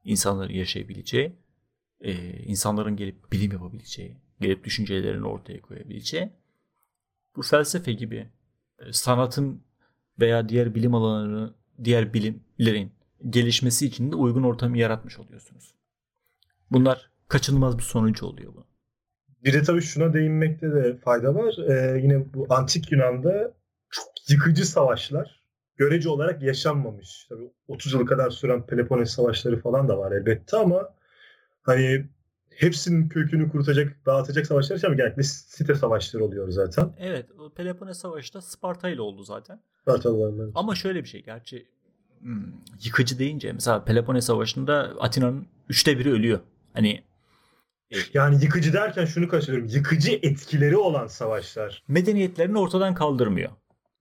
insanların yaşayabileceği, e, insanların gelip bilim yapabileceği, gelip düşüncelerini ortaya koyabileceği bu felsefe gibi e, sanatın veya diğer bilim alanlarını diğer bilimlerin gelişmesi için de uygun ortamı yaratmış oluyorsunuz. Bunlar kaçınılmaz bir sonuç oluyor bu. Bir de tabii şuna değinmekte de fayda var. Ee, yine bu antik Yunan'da çok yıkıcı savaşlar görece olarak yaşanmamış. Tabii 30 yıl kadar süren Peloponnes savaşları falan da var elbette ama hani hepsinin kökünü kurutacak, dağıtacak savaşlar için genellikle site savaşları oluyor zaten. Evet, Peloponnes Savaşı da Sparta ile oldu zaten. Spartalılarla. Ama şöyle bir şey, gerçi hmm, yıkıcı deyince mesela Peloponnes Savaşı'nda Atina'nın üçte biri ölüyor. Hani yani yıkıcı derken şunu kastediyorum. Yıkıcı etkileri olan savaşlar. Medeniyetlerini ortadan kaldırmıyor.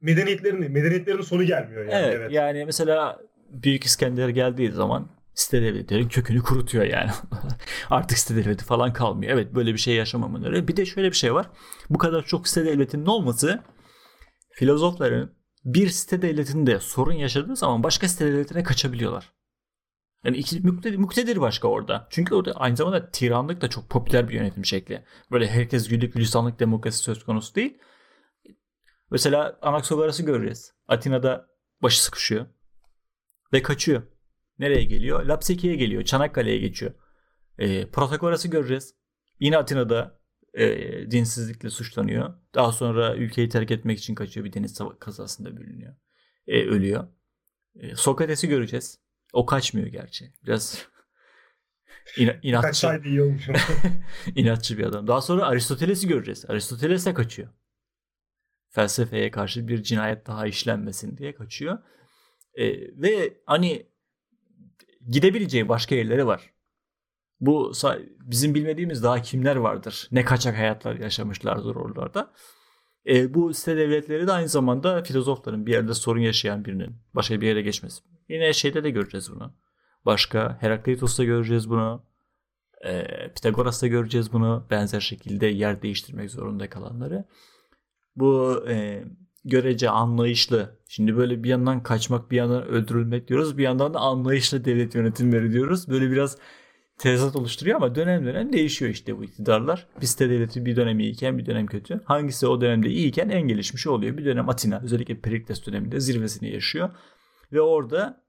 Medeniyetlerin medeniyetlerin sonu gelmiyor yani. Evet, evet. yani mesela Büyük İskender geldiği zaman site devletlerin kökünü kurutuyor yani. Artık site devleti falan kalmıyor. Evet böyle bir şey yaşamamın öyle. Bir de şöyle bir şey var. Bu kadar çok site devletinin olması filozofların bir site devletinde sorun yaşadığı zaman başka site devletine kaçabiliyorlar. Yani iki muktedir, başka orada. Çünkü orada aynı zamanda tiranlık da çok popüler bir yönetim şekli. Böyle herkes güllük gülistanlık demokrasi söz konusu değil. Mesela Anaxagoras göreceğiz. Atina'da başı sıkışıyor. Ve kaçıyor. Nereye geliyor? Lapseki'ye geliyor. Çanakkale'ye geçiyor. E, Protagoras'ı göreceğiz. Yine Atina'da e, dinsizlikle suçlanıyor. Daha sonra ülkeyi terk etmek için kaçıyor. Bir deniz kazasında bölünüyor. E, ölüyor. E, Sokrates'i göreceğiz. O kaçmıyor gerçi. Biraz İna, inatçı. Kaçsaydı iyi olmuş. inatçı bir adam. Daha sonra Aristoteles'i göreceğiz. Aristoteles de kaçıyor. Felsefeye karşı bir cinayet daha işlenmesin diye kaçıyor. E, ve hani gidebileceği başka yerleri var. Bu bizim bilmediğimiz daha kimler vardır? Ne kaçak hayatlar yaşamışlardır oralarda. E, bu site devletleri de aynı zamanda filozofların bir yerde sorun yaşayan birinin başka bir yere geçmesi. Yine şeyde de göreceğiz bunu. Başka Heraklitos'ta göreceğiz bunu. E, Pitagoras'ta göreceğiz bunu. Benzer şekilde yer değiştirmek zorunda kalanları. Bu e, görece anlayışlı. Şimdi böyle bir yandan kaçmak, bir yandan öldürülmek diyoruz. Bir yandan da anlayışlı devlet yönetimleri diyoruz. Böyle biraz tezat oluşturuyor ama dönem dönem değişiyor işte bu iktidarlar. Piste devleti bir dönem iyiyken bir dönem kötü. Hangisi o dönemde iyiyken en gelişmiş oluyor. Bir dönem Atina özellikle Perikles döneminde zirvesini yaşıyor. Ve orada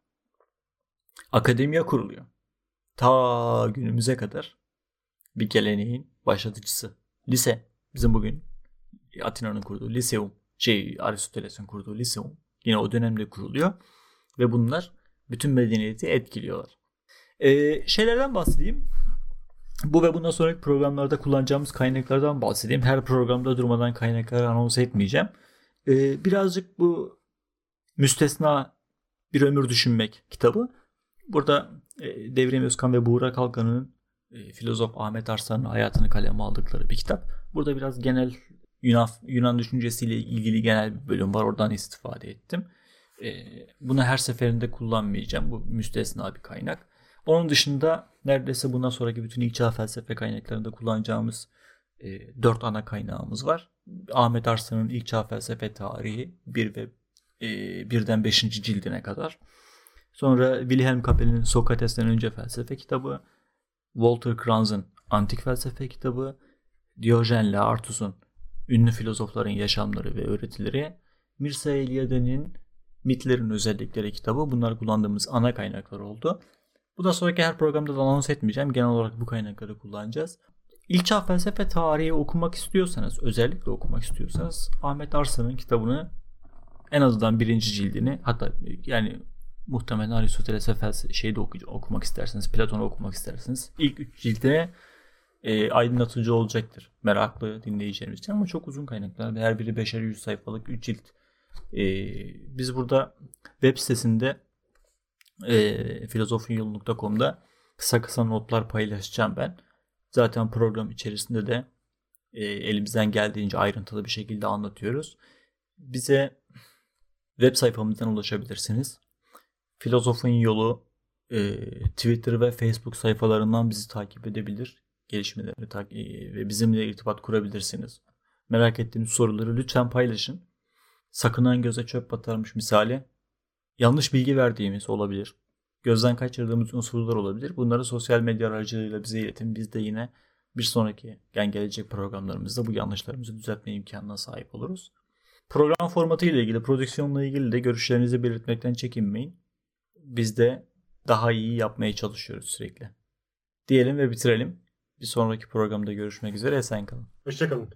akademiye kuruluyor. Ta günümüze kadar bir geleneğin başlatıcısı. Lise. Bizim bugün Atina'nın kurduğu liseum. Şey Aristoteles'in kurduğu liseum. Yine o dönemde kuruluyor. Ve bunlar bütün medeniyeti etkiliyorlar. Ee, şeylerden bahsedeyim. Bu ve bundan sonraki programlarda kullanacağımız kaynaklardan bahsedeyim. Her programda durmadan kaynakları anons etmeyeceğim. Ee, birazcık bu müstesna bir ömür düşünmek kitabı. Burada e, Devrim Özkan ve Buğra Kalkan'ın e, filozof Ahmet Arslan'ın hayatını kaleme aldıkları bir kitap. Burada biraz genel Yunan, Yunan düşüncesiyle ilgili genel bir bölüm var. Oradan istifade ettim. E, bunu her seferinde kullanmayacağım. Bu müstesna bir kaynak. Onun dışında neredeyse bundan sonraki bütün ilk çağ felsefe kaynaklarında kullanacağımız e, dört ana kaynağımız var. Ahmet Arslan'ın ilk çağ felsefe tarihi 1 ve e, birden 5. cildine kadar. Sonra Wilhelm Kapel'in Sokrates'ten önce felsefe kitabı, Walter Kranz'ın antik felsefe kitabı, Diyojen Laertus'un ünlü filozofların yaşamları ve öğretileri, Mircea Eliade'nin mitlerin özellikleri kitabı bunlar kullandığımız ana kaynaklar oldu. Bu da sonraki her programda da anons etmeyeceğim. Genel olarak bu kaynakları kullanacağız. İlk felsefe tarihi okumak istiyorsanız, özellikle okumak istiyorsanız Ahmet Arslan'ın kitabını en azından birinci cildini hatta yani muhtemelen Aristoteles'e felsefe şeyde okumak isterseniz, Platon'u okumak isterseniz ilk üç cilde e, aydınlatıcı olacaktır. Meraklı dinleyicilerimiz için ama çok uzun kaynaklar. Her biri beşer yüz sayfalık 3 cilt. E, biz burada web sitesinde e, filozofiyolu.com'da kısa kısa notlar paylaşacağım ben. Zaten program içerisinde de e, elimizden geldiğince ayrıntılı bir şekilde anlatıyoruz. Bize web sayfamızdan ulaşabilirsiniz. Filozofun yolu e, Twitter ve Facebook sayfalarından bizi takip edebilir. Gelişmeleri takip e, ve bizimle irtibat kurabilirsiniz. Merak ettiğiniz soruları lütfen paylaşın. Sakınan göze çöp batarmış misali yanlış bilgi verdiğimiz olabilir. Gözden kaçırdığımız unsurlar olabilir. Bunları sosyal medya aracılığıyla bize iletin. Biz de yine bir sonraki yani gelecek programlarımızda bu yanlışlarımızı düzeltme imkanına sahip oluruz. Program formatı ile ilgili, prodüksiyonla ilgili de görüşlerinizi belirtmekten çekinmeyin. Biz de daha iyi yapmaya çalışıyoruz sürekli. Diyelim ve bitirelim. Bir sonraki programda görüşmek üzere. Esen kalın. Hoşçakalın.